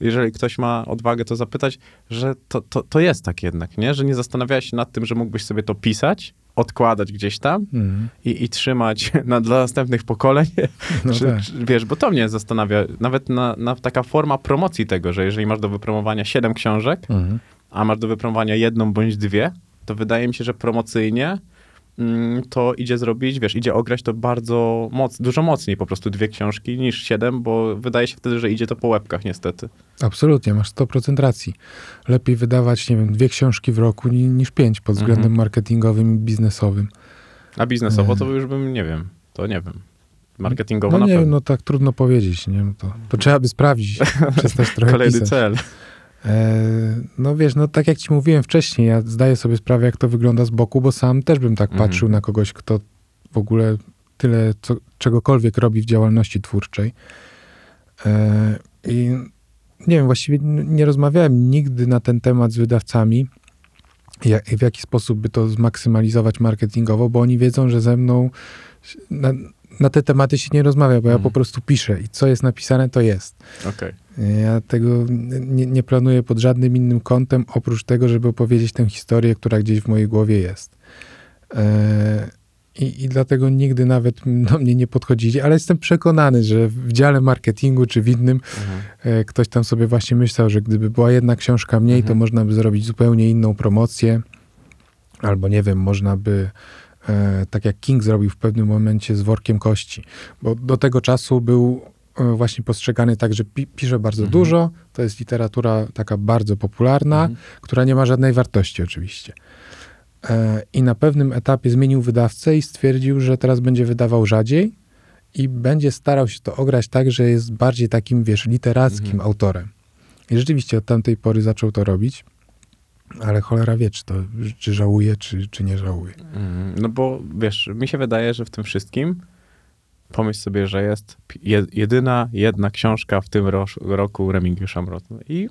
B: Jeżeli ktoś ma odwagę to zapytać, że to, to, to jest tak jednak, nie? Że nie zastanawiałeś się nad tym, że mógłbyś sobie to pisać, odkładać gdzieś tam
C: Mhm.
B: i, i trzymać na, dla następnych pokoleń.
C: No
B: czy,
C: tak.
B: czy, wiesz, bo to mnie zastanawia, nawet na, na taka forma promocji tego, że jeżeli masz do wypromowania siedem książek,
C: Mhm.
B: a masz do wypromowania jedną bądź dwie, to wydaje mi się, że promocyjnie mm, to idzie zrobić, wiesz, idzie ograć to bardzo moc, dużo mocniej po prostu dwie książki niż siedem, bo wydaje się wtedy, że idzie to po łebkach niestety.
C: Absolutnie, masz 100% racji. Lepiej wydawać, nie wiem, dwie książki w roku ni- niż pięć pod względem
B: Mhm.
C: marketingowym i biznesowym.
B: A biznesowo to
C: Nie.
B: już bym, nie wiem, to nie wiem. Marketingowo
C: No
B: na
C: nie
B: pewno.
C: no tak trudno powiedzieć, nie? No To, to trzeba by sprawdzić, przestać trochę
B: Kolejny
C: pisać.
B: cel.
C: E, no wiesz, no tak jak ci mówiłem wcześniej, ja zdaję sobie sprawę, jak to wygląda z boku, bo sam też bym tak
B: Mhm.
C: patrzył na kogoś, kto w ogóle tyle co, czegokolwiek robi w działalności twórczej. E, I nie wiem, właściwie nie rozmawiałem nigdy na ten temat z wydawcami, jak, w jaki sposób by to zmaksymalizować marketingowo, bo oni wiedzą, że ze mną na, te tematy się nie rozmawia, bo ja
B: Mhm.
C: po prostu piszę i co jest napisane, to jest.
B: Okej.
C: Ja tego nie, nie planuję pod żadnym innym kątem, oprócz tego, żeby opowiedzieć tę historię, która gdzieś w mojej głowie jest. E, I, I dlatego nigdy nawet do mnie nie podchodzili, ale jestem przekonany, że w dziale marketingu czy w innym
B: Mhm.
C: e, ktoś tam sobie właśnie myślał, że gdyby była jedna książka mniej, to
B: Mhm.
C: można by zrobić zupełnie inną promocję, albo nie wiem, można by tak jak King zrobił w pewnym momencie z workiem kości, bo do tego czasu był e, właśnie postrzegany tak, że pi pisze bardzo
B: Mhm.
C: dużo, to jest literatura taka bardzo popularna,
B: Mhm.
C: która nie ma żadnej wartości oczywiście. E, I na pewnym etapie zmienił wydawcę i stwierdził, że teraz będzie wydawał rzadziej i będzie starał się to ograć tak, że jest bardziej takim, wiesz, literackim
B: Mhm.
C: autorem. I rzeczywiście od tamtej pory zaczął to robić, ale cholera wie, czy to czy żałuje, czy, czy nie żałuje.
B: Mhm. No bo wiesz, mi się wydaje, że w tym wszystkim pomyśl sobie, że jest jedyna, jedna książka w tym ro, roku Remigiusza Mrozu. I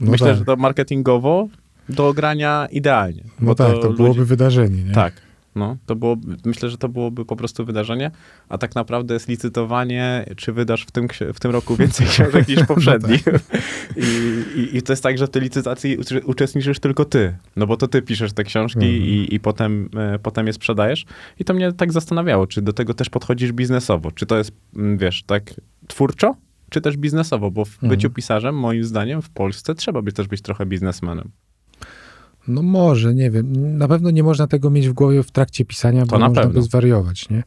C: No
B: myślę,
C: tak.
B: że to marketingowo do ogrania idealnie.
C: No tak, to,
B: ludzi-
C: byłoby wydarzenie, nie?
B: Tak. No, to było, myślę, że to byłoby po prostu wydarzenie, a tak naprawdę jest licytowanie, czy wydasz w tym, w tym roku więcej książek niż poprzedni. I, i, I to jest tak, że w tej licytacji uczestniczysz tylko ty, no bo to ty piszesz te książki
C: Mhm.
B: i, i potem, e, potem je sprzedajesz. I to mnie tak zastanawiało, czy do tego też podchodzisz biznesowo, czy to jest, mm, wiesz, tak twórczo, czy też biznesowo, bo w
C: Mhm.
B: byciu pisarzem, moim zdaniem, w Polsce trzeba być też być trochę biznesmenem.
C: No może, nie wiem. Na pewno nie można tego mieć w głowie w trakcie pisania,
B: To
C: bo
B: na
C: można
B: pewno.
C: by zwariować, nie?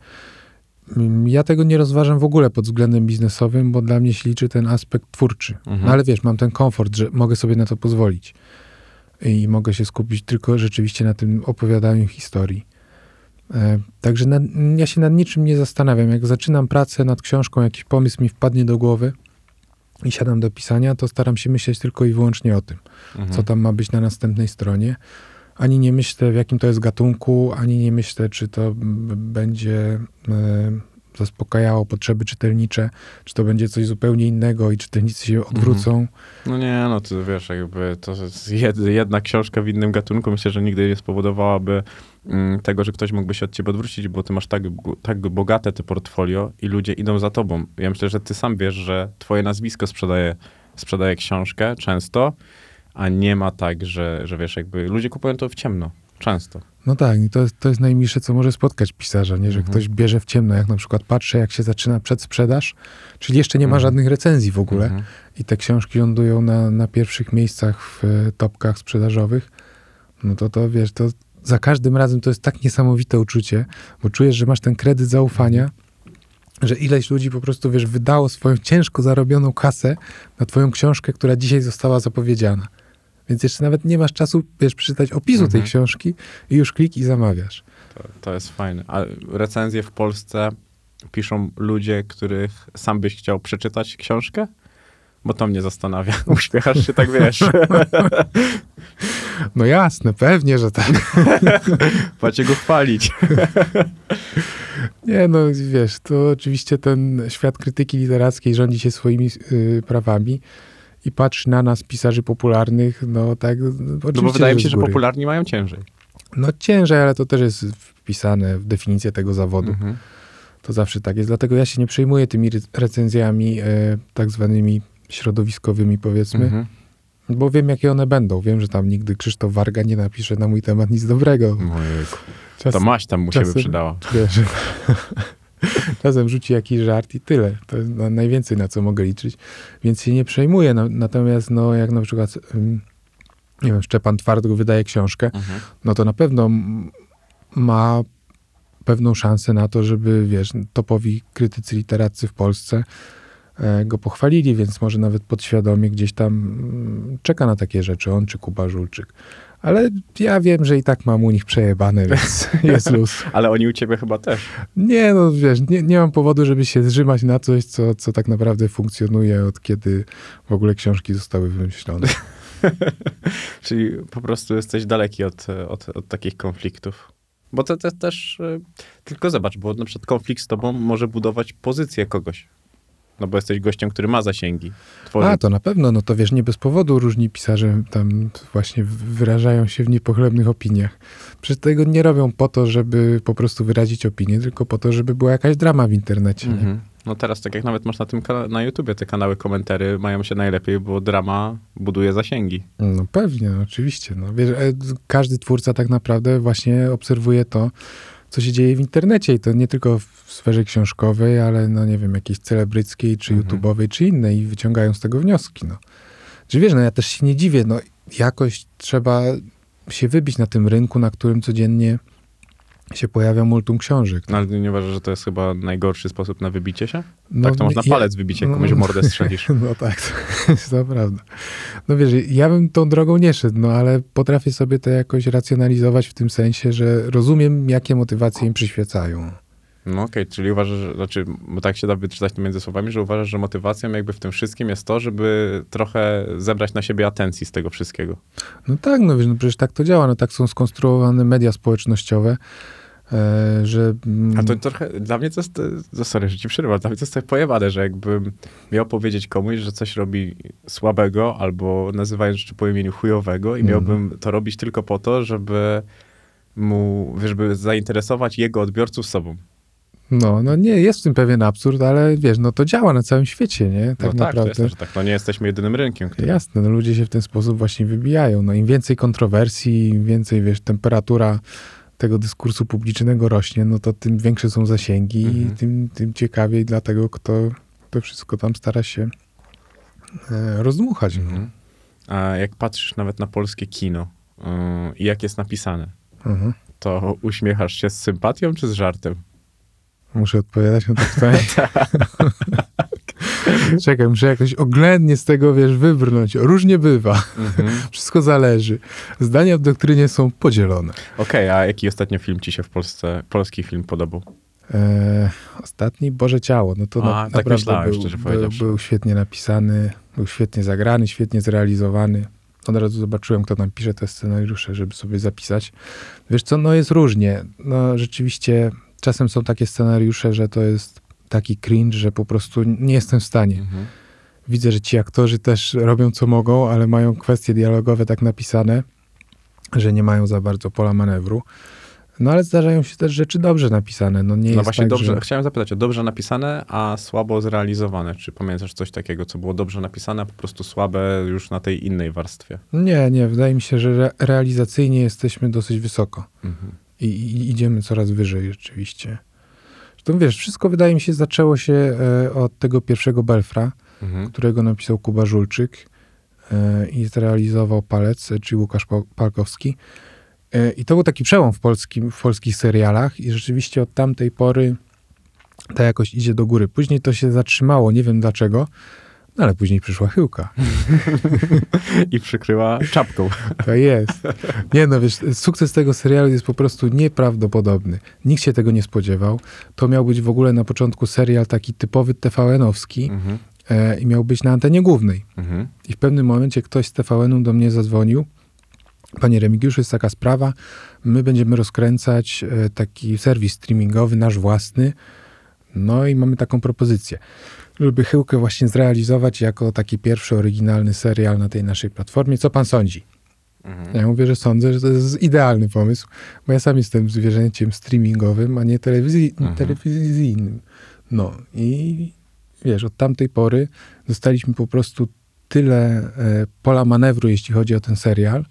C: Mm, Ja tego nie rozważam w ogóle pod względem biznesowym, bo dla mnie się liczy ten aspekt twórczy.
B: Mhm.
C: No ale wiesz, mam ten komfort, że mogę sobie na to pozwolić. I mogę się skupić tylko rzeczywiście na tym opowiadaniu historii. E, Także na, ja się nad niczym nie zastanawiam. Jak zaczynam pracę nad książką, jakiś pomysł mi wpadnie do głowy i siadam do pisania, to staram się myśleć tylko i wyłącznie o tym
B: Mhm.
C: co tam ma być na następnej stronie. Ani nie myślę, w jakim to jest gatunku, ani nie myślę, czy to będzie e, zaspokajało potrzeby czytelnicze, czy to będzie coś zupełnie innego i czytelnicy się odwrócą.
B: No nie, no to wiesz, jakby to jed, jedna książka w innym gatunku, myślę, że nigdy nie spowodowałaby mm, tego, że ktoś mógłby się od ciebie odwrócić, bo ty masz tak, tak bogate te portfolio i ludzie idą za tobą. Ja myślę, że ty sam wiesz, że twoje nazwisko sprzedaje, sprzedaje książkę często, a nie ma tak, że, że wiesz, jakby ludzie kupują to w ciemno. Często.
C: No tak, to jest, to jest najmilsze, co może spotkać pisarza, nie? że
B: Mhm.
C: ktoś bierze w ciemno. Jak na przykład patrzę, jak się zaczyna przedsprzedaż, czyli jeszcze nie ma
B: Mhm.
C: żadnych recenzji w ogóle
B: Mhm.
C: i te książki lądują na, na pierwszych miejscach w e, topkach sprzedażowych, no to to wiesz, to za każdym razem to jest tak niesamowite uczucie, bo czujesz, że masz ten kredyt zaufania, że ileś ludzi po prostu, wiesz, wydało swoją ciężko zarobioną kasę na twoją książkę, która dzisiaj została zapowiedziana. Więc jeszcze nawet nie masz czasu, wiesz, przeczytać opisu tej
B: Mhm.
C: książki i już klik i zamawiasz.
B: To, to jest fajne. A recenzje w Polsce piszą ludzie, których sam byś chciał przeczytać książkę? Bo to mnie zastanawia. Uśmiechasz się tak, wiesz.
C: No jasne, pewnie, że tak.
B: Macie go chwalić.
C: Nie, no wiesz, to oczywiście ten świat krytyki literackiej rządzi się swoimi y, prawami i patrzy na nas, pisarzy popularnych, no tak, no,
B: No bo wydaje mi się, że popularni mają ciężej.
C: No ciężej, ale to też jest wpisane w definicję tego zawodu.
B: Mhm.
C: To zawsze tak jest. Dlatego ja się nie przejmuję tymi re- recenzjami e, tak zwanymi środowiskowymi, powiedzmy,
B: Mhm.
C: bo wiem, jakie one będą. Wiem, że tam nigdy Krzysztof Warga nie napisze na mój temat nic dobrego.
B: Ojejku.
C: Czas,
B: To maść tam mu się by
C: czasem-
B: przydała.
C: wiesz, czasem rzuci jakiś żart i tyle. To jest na, najwięcej, na co mogę liczyć. Więc się nie przejmuję. No, natomiast no, jak na przykład nie wiem, Szczepan Twardok wydaje książkę, no to na pewno ma pewną szansę na to, żeby, wiesz, topowi krytycy literaccy w Polsce e, go pochwalili, więc może nawet podświadomie gdzieś tam mm, czeka na takie rzeczy, on czy Kuba Żulczyk. Ale ja wiem, że i tak mam u nich przejebane, więc jest luz.
B: Ale oni u ciebie chyba też.
C: Nie, no wiesz, nie, nie mam powodu, żeby się zrzymać na coś, co, co tak naprawdę funkcjonuje od kiedy w ogóle książki zostały wymyślone.
B: Czyli po prostu jesteś daleki od, od, od takich konfliktów. Bo to, to też, y, tylko zobacz, bo na przykład konflikt z tobą może budować pozycję kogoś. No bo jesteś gościem, który ma zasięgi. Tworzy...
C: A, to na pewno, no to wiesz, nie bez powodu różni pisarze tam właśnie wyrażają się w niepochlebnych opiniach. Przecież tego nie robią po to, żeby po prostu wyrazić opinię, tylko po to, żeby była jakaś drama w internecie.
B: Mhm. No teraz, tak jak nawet masz na tym na YouTubie, te kanały komentary mają się najlepiej, bo drama buduje zasięgi.
C: No pewnie, oczywiście. No, wiesz, e, każdy twórca tak naprawdę właśnie obserwuje to, co się dzieje w internecie i to nie tylko w sferze książkowej, ale no nie wiem, jakiejś celebryckiej, czy
B: Mhm.
C: YouTube'owej, czy innej i wyciągają z tego wnioski, no. Czy wiesz, no ja też się nie dziwię, no jakoś trzeba się wybić na tym rynku, na którym codziennie się pojawia multum książek.
B: No ale nie uważasz, że to jest chyba najgorszy sposób na wybicie się?
C: No,
B: tak to można
C: ja-
B: palec wybić, jak komuś
C: no,
B: w mordę strzelisz.
C: No tak, to jest to prawda. No wiesz, ja bym tą drogą nie szedł, no ale potrafię sobie to jakoś racjonalizować w tym sensie, że rozumiem, jakie motywacje im przyświecają.
B: No okej, czyli uważasz, znaczy, bo tak się da wyczytać między słowami, że uważasz, że motywacją jakby w tym wszystkim jest to, żeby trochę zebrać na siebie atencji z tego wszystkiego.
C: No tak, no wiesz, no przecież tak to działa, no tak są skonstruowane media społecznościowe, że... mm,
B: A to trochę, dla mnie to jest, to, sorry, że ci przerywam, dla mnie to jest trochę pojebane, że jakbym miał powiedzieć komuś, że coś robi słabego, albo nazywając rzeczy po imieniu chujowego i
C: Mhm.
B: miałbym to robić tylko po to, żeby mu, wiesz, żeby zainteresować jego odbiorców sobą.
C: No, no nie, jest w tym pewien absurd, ale wiesz, no to działa na całym świecie, nie? Tak
B: no tak,
C: naprawdę.
B: to jest tak. No nie jesteśmy jedynym rynkiem, który...
C: Jasne, no ludzie się w ten sposób właśnie wybijają. No im więcej kontrowersji, im więcej, wiesz, temperatura tego dyskursu publicznego rośnie, no to tym większe są zasięgi
B: Mhm.
C: i tym, tym ciekawiej dla tego, kto to wszystko tam stara się e, rozdmuchać. No.
B: Mhm. A jak patrzysz nawet na polskie kino yy, i jak jest napisane,
C: Mhm.
B: to uśmiechasz się z sympatią czy z żartem?
C: Muszę odpowiadać na to pytanie. Czekaj, muszę jakoś oględnie z tego, wiesz, wybrnąć. Różnie bywa. Wszystko zależy. Zdania w doktrynie są podzielone.
B: Okej, a jaki ostatnio film ci się w Polsce, polski film podobał?
C: E, ostatni Boże Ciało, no to
B: A,
C: na,
B: tak
C: naprawdę
B: myślałem,
C: był,
B: szczerze
C: był, był świetnie napisany, był świetnie zagrany, świetnie zrealizowany. Od razu zobaczyłem, kto tam pisze te scenariusze, żeby sobie zapisać. Wiesz co, no jest różnie. No rzeczywiście czasem są takie scenariusze, że to jest taki cringe, że po prostu nie jestem w stanie. Widzę, że ci aktorzy też robią co mogą, ale mają kwestie dialogowe tak napisane, że nie mają za bardzo pola manewru. No ale zdarzają się też rzeczy dobrze napisane. No, nie
B: No
C: jest
B: właśnie
C: tak,
B: dobrze,
C: że...
B: chciałem zapytać o dobrze napisane, a słabo zrealizowane. Czy pamiętasz coś takiego, co było dobrze napisane, a po prostu słabe już na tej innej warstwie?
C: Nie, nie, wydaje mi się, że re realizacyjnie jesteśmy dosyć wysoko I, i idziemy coraz wyżej rzeczywiście. Zresztą wiesz, wszystko wydaje mi się zaczęło się e, od tego pierwszego Belfra,
B: Mhm.
C: którego napisał Kuba Żulczyk e, i zrealizował Palec, e, czyli Łukasz Pa- Palkowski. I to był taki przełom w, polskim, w polskich serialach i rzeczywiście od tamtej pory ta jakość idzie do góry. Później to się zatrzymało, nie wiem dlaczego, no ale później przyszła chyłka.
B: I przykryła czapką.
C: To jest. Nie no, wiesz, sukces tego serialu jest po prostu nieprawdopodobny. Nikt się tego nie spodziewał. To miał być w ogóle na początku serial taki typowy TVN-owski
B: Mhm.
C: e, i miał być na antenie głównej.
B: Mhm.
C: I w pewnym momencie ktoś z TVN-u do mnie zadzwonił. Panie Remigiuszu, jest taka sprawa. My będziemy rozkręcać e, taki serwis streamingowy, nasz własny. No i mamy taką propozycję, żeby Chyłkę właśnie zrealizować jako taki pierwszy oryginalny serial na tej naszej platformie. Co pan sądzi?
B: Mhm.
C: Ja mówię, że sądzę, że to jest idealny pomysł, bo ja sam jestem zwierzęciem streamingowym, a nie
B: Mhm.
C: telewizyjnym. No i wiesz, od tamtej pory dostaliśmy po prostu tyle e, pola manewru, jeśli chodzi o ten serial,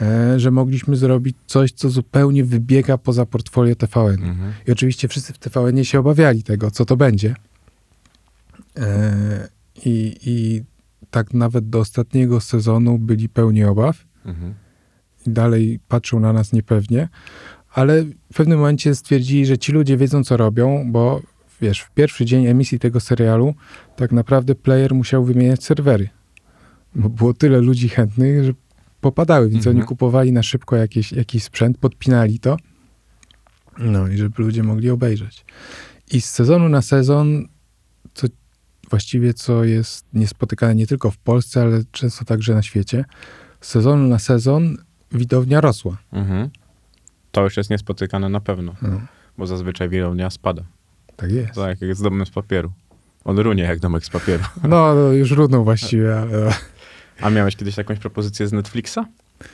C: e, że mogliśmy zrobić coś, co zupełnie wybiega poza portfolio TVN.
B: Mhm.
C: I oczywiście wszyscy w TVN się obawiali tego, co to będzie. E, I, I tak nawet do ostatniego sezonu byli pełni obaw.
B: Mhm.
C: i dalej patrzą na nas niepewnie, ale w pewnym momencie stwierdzili, że ci ludzie wiedzą, co robią, bo wiesz, w pierwszy dzień emisji tego serialu tak naprawdę player musiał wymieniać serwery, bo było tyle ludzi chętnych, że popadały, więc
B: Mhm.
C: oni kupowali na szybko jakieś, jakiś sprzęt, podpinali to, no i żeby ludzie mogli obejrzeć. I z sezonu na sezon, co właściwie co jest niespotykane nie tylko w Polsce, ale często także na świecie, z sezonu na sezon widownia rosła.
B: Mhm. To już jest niespotykane na pewno,
C: No,
B: bo zazwyczaj widownia spada.
C: tak jest.
B: Tak jak jest domem z papieru. On runie jak domek z papieru.
C: No, no już runął właściwie, ale
B: A miałeś kiedyś jakąś propozycję z Netflixa?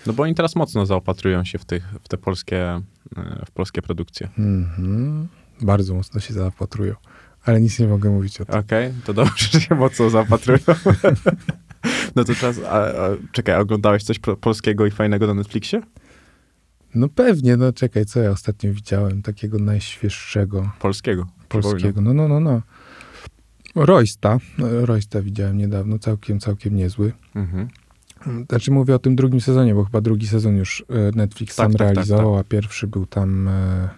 B: No bo oni teraz mocno zaopatrują się w, tych, w te polskie, e, w polskie produkcje.
C: mhm, bardzo mocno się zaopatrują. Ale nic nie mogę mówić o tym.
B: Okej, to dobrze, że się mocno zaopatrują. no to czas, a, a, czekaj, oglądałeś coś polskiego i fajnego na Netflixie?
C: No pewnie, no czekaj, co ja ostatnio widziałem takiego najświeższego
B: Polskiego.
C: polskiego. No, no, no, no. Roysta. Roysta widziałem niedawno, całkiem, całkiem niezły.
B: Mhm.
C: Znaczy mówię o tym drugim sezonie, bo chyba drugi sezon już e, Netflix
B: Tak,
C: sam
B: tak, tak,
C: realizował, a pierwszy był tam, e,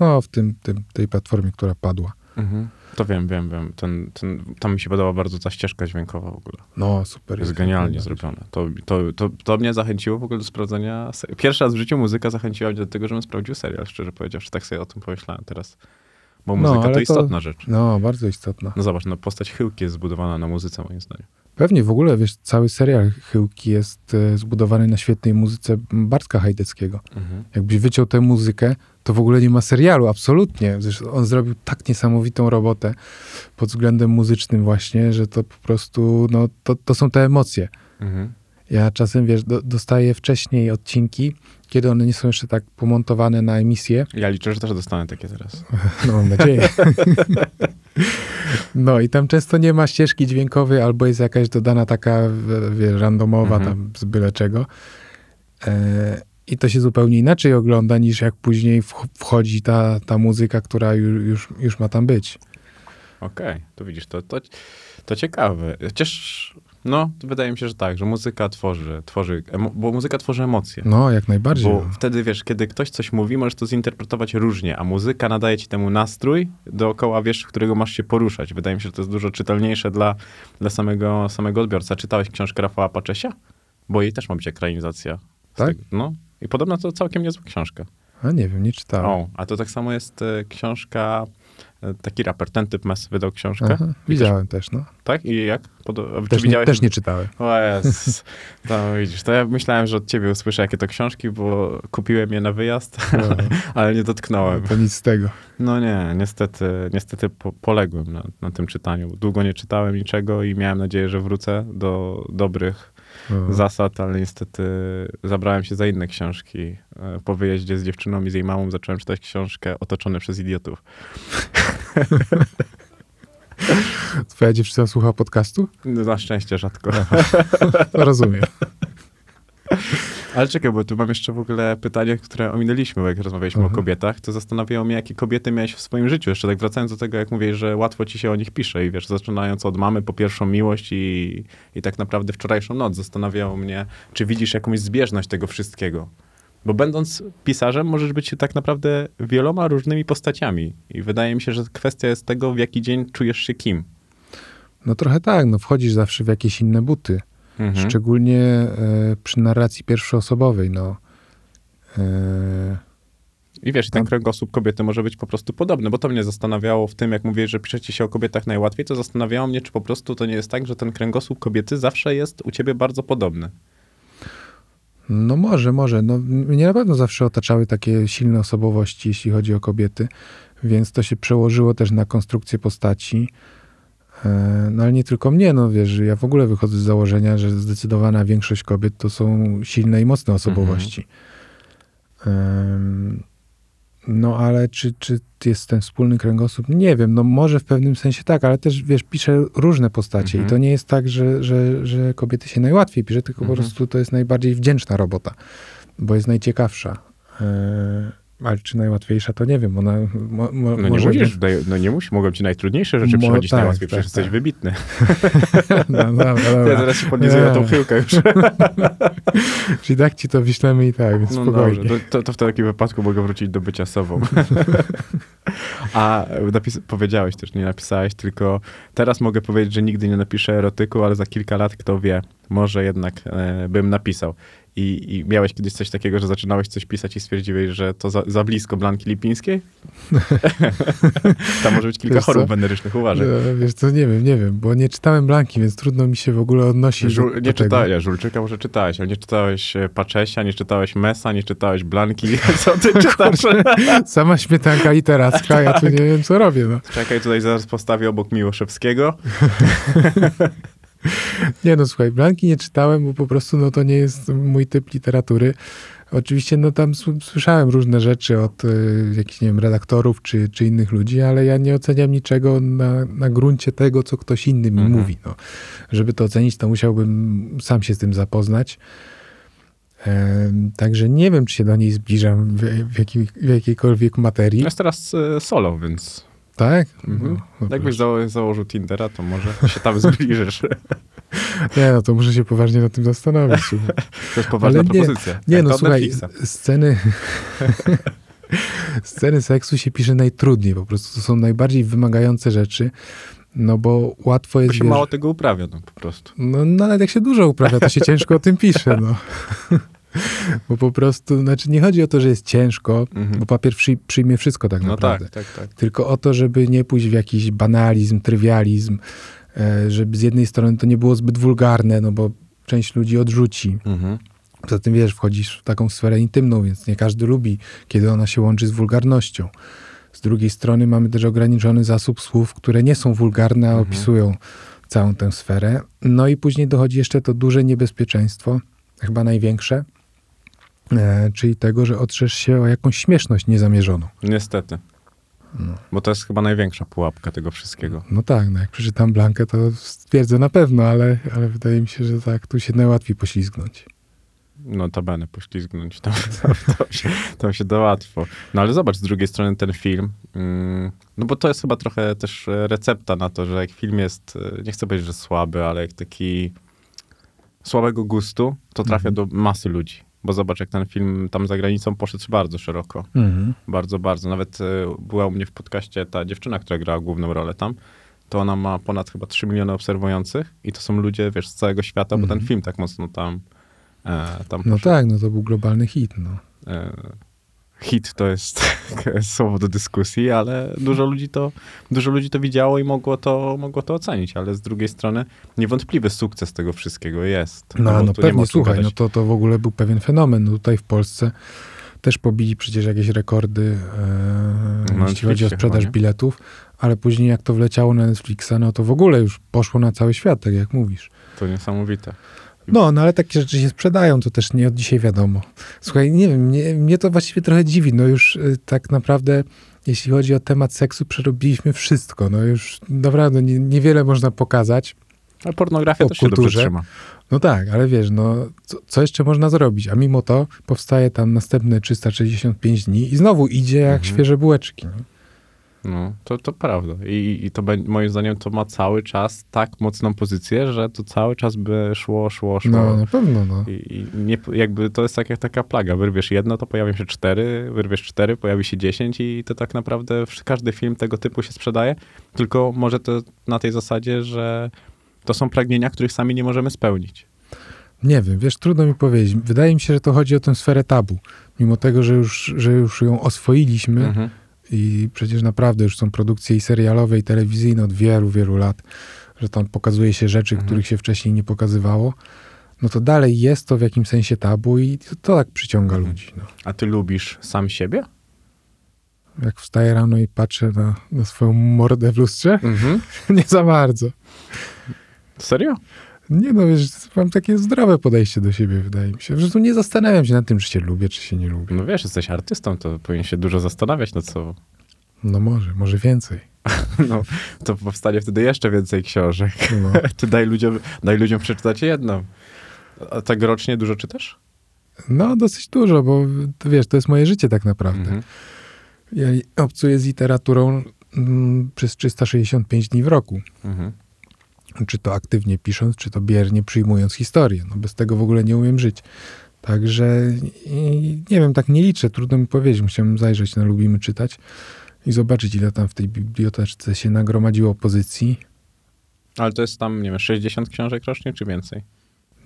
C: no w tym, tym, tej platformie, która padła.
B: Mhm. To wiem, wiem, wiem. Ten, ten, tam mi się podoba bardzo ta ścieżka dźwiękowa w ogóle.
C: No, super.
B: Jest genialnie
C: Super.
B: zrobione. To, to, to, to mnie zachęciło w ogóle do sprawdzenia. se- Pierwszy raz w życiu muzyka zachęciła mnie do tego, żebym sprawdził serial, szczerze powiedziawszy. Tak sobie o tym pomyślałem teraz. Bo
C: No,
B: muzyka to
C: to-
B: istotna rzecz.
C: No, bardzo istotna.
B: No zobacz, no postać Chyłki jest zbudowana na muzyce, moim zdaniem.
C: Pewnie w ogóle, wiesz, cały serial Chyłki jest e, zbudowany na świetnej muzyce Bartka Hajdeckiego.
B: Mhm.
C: Jakbyś wyciął tę muzykę, to w ogóle nie ma serialu, absolutnie. Zresztą on zrobił tak niesamowitą robotę pod względem muzycznym właśnie, że to po prostu, no, to, to są te emocje.
B: Mhm.
C: Ja czasem, wiesz, do, dostaję wcześniej odcinki, kiedy one nie są jeszcze tak pomontowane na emisję.
B: Ja liczę, że też dostanę takie teraz.
C: No, mam nadzieję. No i tam często nie ma ścieżki dźwiękowej, albo jest jakaś dodana taka, wiesz, randomowa
B: Mhm.
C: tam z byle czego. E, I to się zupełnie inaczej ogląda, niż jak później wch- wchodzi ta, ta muzyka, która już, już, już ma tam być.
B: Okej, to widzisz, to, to, to ciekawe. Chociaż, no, wydaje mi się, że tak, że muzyka tworzy, tworzy bo muzyka tworzy emocje.
C: No, jak najbardziej.
B: Bo wtedy, wiesz, kiedy ktoś coś mówi, możesz to zinterpretować różnie, a muzyka nadaje ci temu nastrój dookoła, wiesz, którego masz się poruszać. Wydaje mi się, że to jest dużo czytelniejsze dla, dla samego, samego odbiorcy. Czytałeś książkę Rafała Paczesia? Bo jej też ma być ekranizacja.
C: Tak?
B: tego. No. I podobno to całkiem niezła książka.
C: A nie wiem, nie czytałem.
B: O, a to tak samo jest e, książka, e, taki raper, ten typ Mes wydał książkę.
C: Aha, widziałem też, no.
B: Tak? I jak? Podo- czy
C: Też nie, też nie czytałem.
B: O Jezus. To widzisz, to ja myślałem, że od ciebie usłyszę, jakie to książki, bo kupiłem je na wyjazd,
C: No,
B: ale nie dotknąłem.
C: to nic z tego.
B: No nie, niestety, niestety po, poległem na, na tym czytaniu. Długo nie czytałem niczego i miałem nadzieję, że wrócę do dobrych
C: No.
B: zasad, ale niestety zabrałem się za inne książki. E, Po wyjeździe z dziewczyną i z jej mamą zacząłem czytać książkę Otoczony przez idiotów.
C: Twoja dziewczyna słucha podcastu?
B: Na szczęście rzadko.
C: Rozumiem.
B: Ale czekaj, bo tu mam jeszcze w ogóle pytanie, które ominęliśmy, bo jak rozmawialiśmy
C: Mhm.
B: o kobietach, to zastanawiało mnie, jakie kobiety miałeś w swoim życiu. Jeszcze tak wracając do tego, jak mówisz, że łatwo ci się o nich pisze i wiesz, zaczynając od mamy po pierwszą miłość i, i tak naprawdę wczorajszą noc, zastanawiało mnie, czy widzisz jakąś zbieżność tego wszystkiego. Bo będąc pisarzem, możesz być tak naprawdę wieloma różnymi postaciami. I wydaje mi się, że kwestia jest tego, w jaki dzień czujesz się kim.
C: No trochę tak, no wchodzisz zawsze w jakieś inne buty.
B: Mhm.
C: Szczególnie e, przy narracji pierwszoosobowej, no. E,
B: I wiesz, ten kręgosłup kobiety może być po prostu podobny, bo to mnie zastanawiało w tym, jak mówisz, że piszecie się o kobietach najłatwiej, to zastanawiało mnie, czy po prostu to nie jest tak, że ten kręgosłup kobiety zawsze jest u ciebie bardzo podobny.
C: no może, może. No, mnie na pewno zawsze otaczały takie silne osobowości, jeśli chodzi o kobiety, więc to się przełożyło też na konstrukcję postaci. E, no ale nie tylko mnie, no wiesz, ja w ogóle wychodzę z założenia, że zdecydowana większość kobiet to są silne i mocne osobowości. Em, No ale czy, czy jest ten wspólny kręgosłup? Nie wiem, no może w pewnym sensie tak, ale też wiesz, piszę różne postacie
B: Mhm.
C: i to nie jest tak, że, że, że kobiety się najłatwiej pisze, tylko po
B: Mhm.
C: prostu to jest najbardziej wdzięczna robota, bo jest najciekawsza. Ale czy najłatwiejsza, to nie wiem. Ona mo, mo,
B: No nie musisz, no nie musisz, mogą ci najtrudniejsze rzeczy
C: Mo-
B: przychodzić
C: tak,
B: najłatwiej,
C: tak,
B: przecież jesteś
C: tak.
B: wybitny.
C: No, dobra,
B: Ja
C: dobra.
B: zaraz się podnizuję na tą chyłkę już.
C: Czyli tak ci to wyślemy i tak, więc
B: No
C: spokojnie.
B: dobrze, to, to, to w takim wypadku mogę wrócić do bycia sobą. A napis- powiedziałeś też, nie napisałeś, tylko teraz mogę powiedzieć, że nigdy nie napiszę erotyku, ale za kilka lat, kto wie, może jednak e, bym napisał. I, I miałeś kiedyś coś takiego, że zaczynałeś coś pisać i stwierdziłeś, że to za, za blisko Blanki Lipińskiej? Tam może być kilka
C: Wiesz co?
B: chorób wenerycznych, uważaj.
C: No, wiesz co, nie wiem, nie wiem, bo nie czytałem Blanki, więc trudno mi się w ogóle odnosić
B: Żul,
C: do,
B: nie czytałeś, Żulczyka może czytałeś, ale nie czytałeś e, Paczesia, nie czytałeś Mesa, nie czytałeś Blanki. Co ty czytasz?
C: Sama śmietanka literacka, ja tu nie wiem, co robię. No.
B: Czekaj, tutaj zaraz postawię obok Miłoszewskiego.
C: Nie no, słuchaj, Blanki nie czytałem, bo po prostu no, to nie jest mój typ literatury. Oczywiście no tam słyszałem różne rzeczy od y, jakichś, nie wiem, redaktorów czy, czy innych ludzi, ale ja nie oceniam niczego na, na gruncie tego, co ktoś inny mi
B: Mhm.
C: mówi. No. Żeby to ocenić, to musiałbym sam się z tym zapoznać. Także nie wiem, czy się do niej zbliżam w, w, jakiej, w jakiejkolwiek materii.
B: Jest teraz e, solo, więc
C: Tak?
B: Mhm.
C: No, no
B: jakbyś zało- założył Tindera, to może się tam zbliżysz.
C: Nie, no to muszę się poważnie nad tym zastanowić.
B: To jest poważna
C: Ale nie,
B: propozycja.
C: Nie
B: Jak
C: no,
B: to od
C: słuchaj,
B: Netflixa.
C: sceny... sceny seksu się pisze najtrudniej, po prostu to są najbardziej wymagające rzeczy, no bo łatwo
B: Bo
C: jest...
B: się
C: wiesz,
B: mało tego uprawia, no po prostu.
C: no nawet jak się dużo uprawia, to się ciężko o tym pisze, no. Bo po prostu, znaczy nie chodzi o to, że jest ciężko,
B: Mhm.
C: bo papier przy, przyjmie wszystko tak
B: No
C: naprawdę.
B: tak, tak, tak.
C: Tylko o to, żeby nie pójść w jakiś banalizm, trywializm, e, żeby z jednej strony to nie było zbyt wulgarne, no bo część ludzi odrzuci.
B: Mhm.
C: Poza tym, wiesz, wchodzisz w taką sferę intymną, więc nie każdy lubi, kiedy ona się łączy z wulgarnością. Z drugiej strony mamy też ograniczony zasób słów, które nie są wulgarne, a
B: Mhm.
C: opisują całą tę sferę. No i później dochodzi jeszcze to duże niebezpieczeństwo, chyba największe, czyli tego, że otrzesz się o jakąś śmieszność niezamierzoną.
B: Niestety.
C: No.
B: Bo to jest chyba największa pułapka tego wszystkiego.
C: No tak, no jak przeczytam Blankę, to stwierdzę na pewno, ale, ale wydaje mi się, że tak, tu się najłatwiej poślizgnąć.
B: Notabene poślizgnąć. Tam, tam, tam, się, tam się da łatwo. No ale zobacz z drugiej strony ten film. Mm, no bo to jest chyba trochę też e, recepta na to, że jak film jest, e, nie chcę powiedzieć, że słaby, ale jak taki słabego gustu, to trafia
C: Mhm.
B: do masy ludzi. Bo zobacz, jak ten film tam za granicą poszedł bardzo szeroko.
C: Mhm.
B: Bardzo, bardzo. Nawet e, była u mnie w podcaście ta dziewczyna, która grała główną rolę tam. To ona ma ponad chyba 3 miliony obserwujących i to są ludzie, wiesz, z całego świata, bo ten
C: Mhm.
B: film tak mocno tam, e, tam
C: No
B: poszedł.
C: tak, no to był globalny hit, no.
B: E, hit to jest słowo do dyskusji, ale dużo ludzi to, dużo ludzi to widziało i mogło to, mogło to ocenić, ale z drugiej strony niewątpliwy sukces tego wszystkiego jest.
C: No, no pewnie, słuchaj,
B: gadać.
C: no to, to w ogóle był pewien fenomen. No tutaj w Polsce też pobili przecież jakieś rekordy, e,
B: Na
C: jeśli chodzi o sprzedaż
B: chyba,
C: biletów, ale później jak to wleciało na Netflixa, no to w ogóle już poszło na cały świat, tak jak mówisz.
B: To niesamowite.
C: No, no ale takie rzeczy się sprzedają, to też nie od dzisiaj wiadomo. Słuchaj, nie wiem, mnie, mnie to właściwie trochę dziwi, no już y, tak naprawdę jeśli chodzi o temat seksu, przerobiliśmy wszystko, no już naprawdę nie, niewiele można pokazać.
B: Ale pornografia
C: O
B: też się dobrze
C: kulturze.
B: trzyma.
C: No tak, ale wiesz, no co, co jeszcze można zrobić? A mimo to powstaje tam następne 365 dni i znowu idzie jak
B: Mhm.
C: świeże bułeczki. nie?
B: No, to, to prawda. I, i to bę- moim zdaniem to ma cały czas tak mocną pozycję, że to cały czas by szło, szło, szło.
C: No na pewno, no.
B: I, i nie, jakby to jest tak jak taka plaga. Wyrwiesz jedno, to pojawią się cztery, wyrwiesz cztery, pojawi się dziesięć i to tak naprawdę każdy film tego typu się sprzedaje. Tylko może to na tej zasadzie, że to są pragnienia, których sami nie możemy spełnić.
C: Nie wiem, wiesz, trudno mi powiedzieć. Wydaje mi się, że to chodzi o tę sferę tabu. Mimo tego, że już, że już ją oswoiliśmy
B: Mhm.
C: I przecież naprawdę już są produkcje i serialowe, i telewizyjne od wielu, wielu lat, że tam pokazuje się rzeczy,
B: Mhm.
C: których się wcześniej nie pokazywało, no to dalej jest to w jakimś sensie tabu i to, to tak przyciąga
B: Mhm.
C: ludzi. No.
B: A ty lubisz sam siebie?
C: Jak wstaję rano i patrzę na, na swoją mordę w lustrze,
B: Mhm.
C: nie za bardzo.
B: Serio?
C: Nie no, wiesz, mam takie zdrowe podejście do siebie, wydaje mi się. Zresztą nie zastanawiam się nad tym, czy się lubię, czy się nie lubię.
B: No wiesz, jesteś artystą, to powinien się dużo zastanawiać, no co...
C: No może, może więcej.
B: No, to powstanie wtedy jeszcze więcej książek.
C: No.
B: Ty daj ludziom, daj ludziom przeczytać jedną. A tak rocznie dużo czytasz?
C: No, dosyć dużo, bo to wiesz, to jest moje życie tak naprawdę.
B: Mhm.
C: Ja obcuję z literaturą mm, przez 365 dni w roku.
B: Mhm.
C: Czy to aktywnie pisząc, czy to biernie przyjmując historię. No bez tego w ogóle nie umiem żyć. Także nie wiem, tak nie liczę, trudno mi powiedzieć. Musiałem zajrzeć na Lubimy Czytać i zobaczyć, ile tam w tej biblioteczce się nagromadziło pozycji.
B: Ale to jest tam, nie wiem, 60 książek rocznie, czy więcej?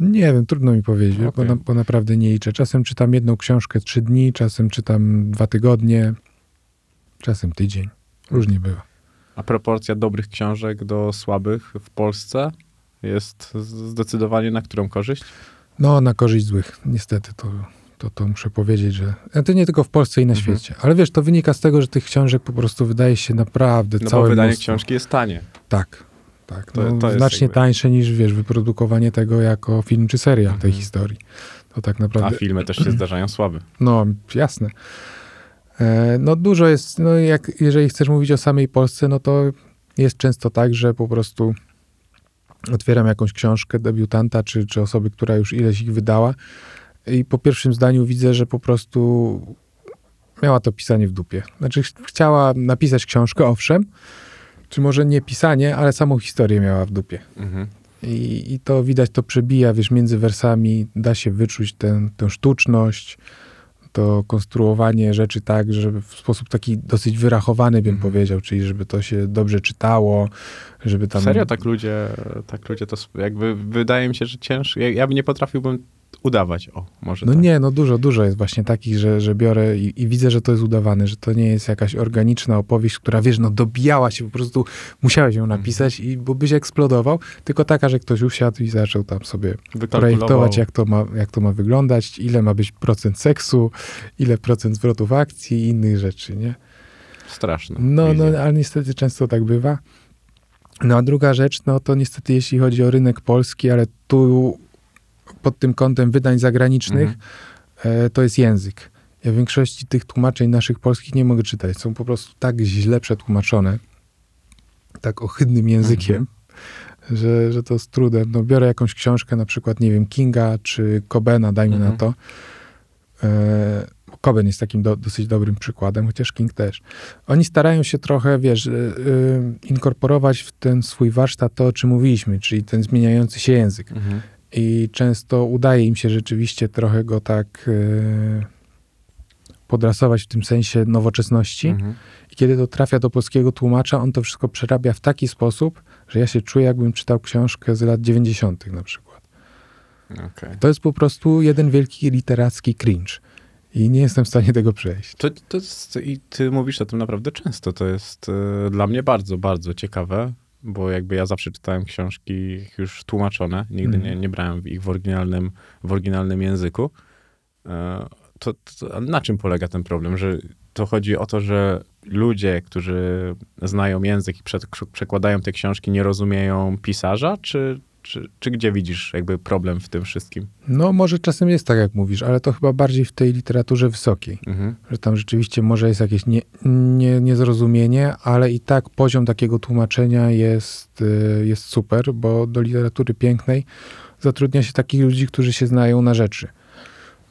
C: Nie wiem, trudno mi powiedzieć, bo,
B: Okej.
C: na, bo naprawdę nie liczę. Czasem czytam jedną książkę trzy dni, czasem czytam dwa tygodnie, czasem tydzień. Różnie bywa.
B: A proporcja dobrych książek do słabych w Polsce jest zdecydowanie na którą korzyść?
C: No, na korzyść złych. Niestety to, to, to muszę powiedzieć, że. A to nie tylko w Polsce i na
B: Mhm.
C: świecie. Ale wiesz, to wynika z tego, że tych książek po prostu wydaje się naprawdę
B: No
C: całe
B: bo wydanie
C: mnóstwo.
B: książki jest tanie.
C: Tak. Tak,
B: To-
C: no,
B: to
C: znacznie
B: jakby-
C: tańsze niż, wiesz, wyprodukowanie tego jako film czy serial tej
B: Mhm.
C: historii. To tak
B: A
C: naprawdę,
B: filmy też się zdarzają słabe.
C: no jasne. E, no dużo jest, no jak, jeżeli chcesz mówić o samej Polsce, no to jest często tak, że po prostu otwieram jakąś książkę debiutanta, czy, czy osoby, która już ileś ich wydała i po pierwszym zdaniu widzę, że po prostu miała to pisanie w dupie. Znaczy ch- chciała napisać książkę, owszem, czy może nie pisanie, ale samą historię miała w dupie.
B: Mhm.
C: I, I to widać, to przebija, wiesz, między wersami, da się wyczuć tę sztuczność, to konstruowanie rzeczy tak, żeby w sposób taki dosyć wyrachowany, bym
B: Mhm.
C: powiedział, czyli żeby to się dobrze czytało, żeby tam...
B: Serio tak ludzie, tak ludzie to jakby wydaje mi się, że ciężko. Ja, ja nie potrafiłbym udawać. O, może
C: No
B: tak.
C: nie, no dużo, dużo jest właśnie takich, że, że biorę i, i widzę, że to jest udawane, że to nie jest jakaś organiczna opowieść, która, wiesz, no dobijała się, po prostu musiałeś ją napisać, i bo byś eksplodował, tylko taka, że ktoś usiadł i zaczął tam sobie projektować, jak to, ma, jak to ma wyglądać, ile ma być procent seksu, ile procent zwrotów akcji i innych rzeczy, nie?
B: Straszne.
C: No, no, ale niestety często tak bywa. No a druga rzecz, no to niestety jeśli chodzi o rynek polski, ale tu pod tym kątem wydań zagranicznych,
B: Mhm.
C: e, to jest język. Ja w większości tych tłumaczeń naszych polskich nie mogę czytać. Są po prostu tak źle przetłumaczone, tak ohydnym językiem,
B: Mhm.
C: że, że to z trudem. No, biorę jakąś książkę, na przykład, nie wiem, Kinga czy Cobena, dajmy
B: Mhm.
C: na to. E, Coben jest takim do, dosyć dobrym przykładem, chociaż King też. Oni starają się trochę, wiesz, y, y, inkorporować w ten swój warsztat to, o czym mówiliśmy, czyli ten zmieniający się język.
B: Mhm.
C: I często udaje im się rzeczywiście trochę go tak y, podrasować w tym sensie nowoczesności.
B: Mhm.
C: I kiedy to trafia do polskiego tłumacza, on to wszystko przerabia w taki sposób, że ja się czuję, jakbym czytał książkę z lat 90. na przykład.
B: Okej.
C: To jest po prostu jeden wielki literacki cringe. I nie jestem w stanie tego przejść.
B: To, to jest, I ty mówisz o tym naprawdę często. To jest e, dla mnie bardzo, bardzo ciekawe, bo jakby ja zawsze czytałem książki już tłumaczone, nigdy
C: Mhm.
B: nie, nie brałem ich w oryginalnym, w oryginalnym języku. E, to, to, na czym polega ten problem? Że to chodzi o to, że ludzie, którzy znają język i prze, przekładają te książki, nie rozumieją pisarza, czy, czy, czy gdzie widzisz jakby problem w tym wszystkim?
C: No, może czasem jest tak, jak mówisz, ale to chyba bardziej w tej literaturze wysokiej.
B: Mhm.
C: Że tam rzeczywiście może jest jakieś nie, nie, niezrozumienie, ale i tak poziom takiego tłumaczenia jest, y, jest super, bo do literatury pięknej zatrudnia się takich ludzi, którzy się znają na rzeczy.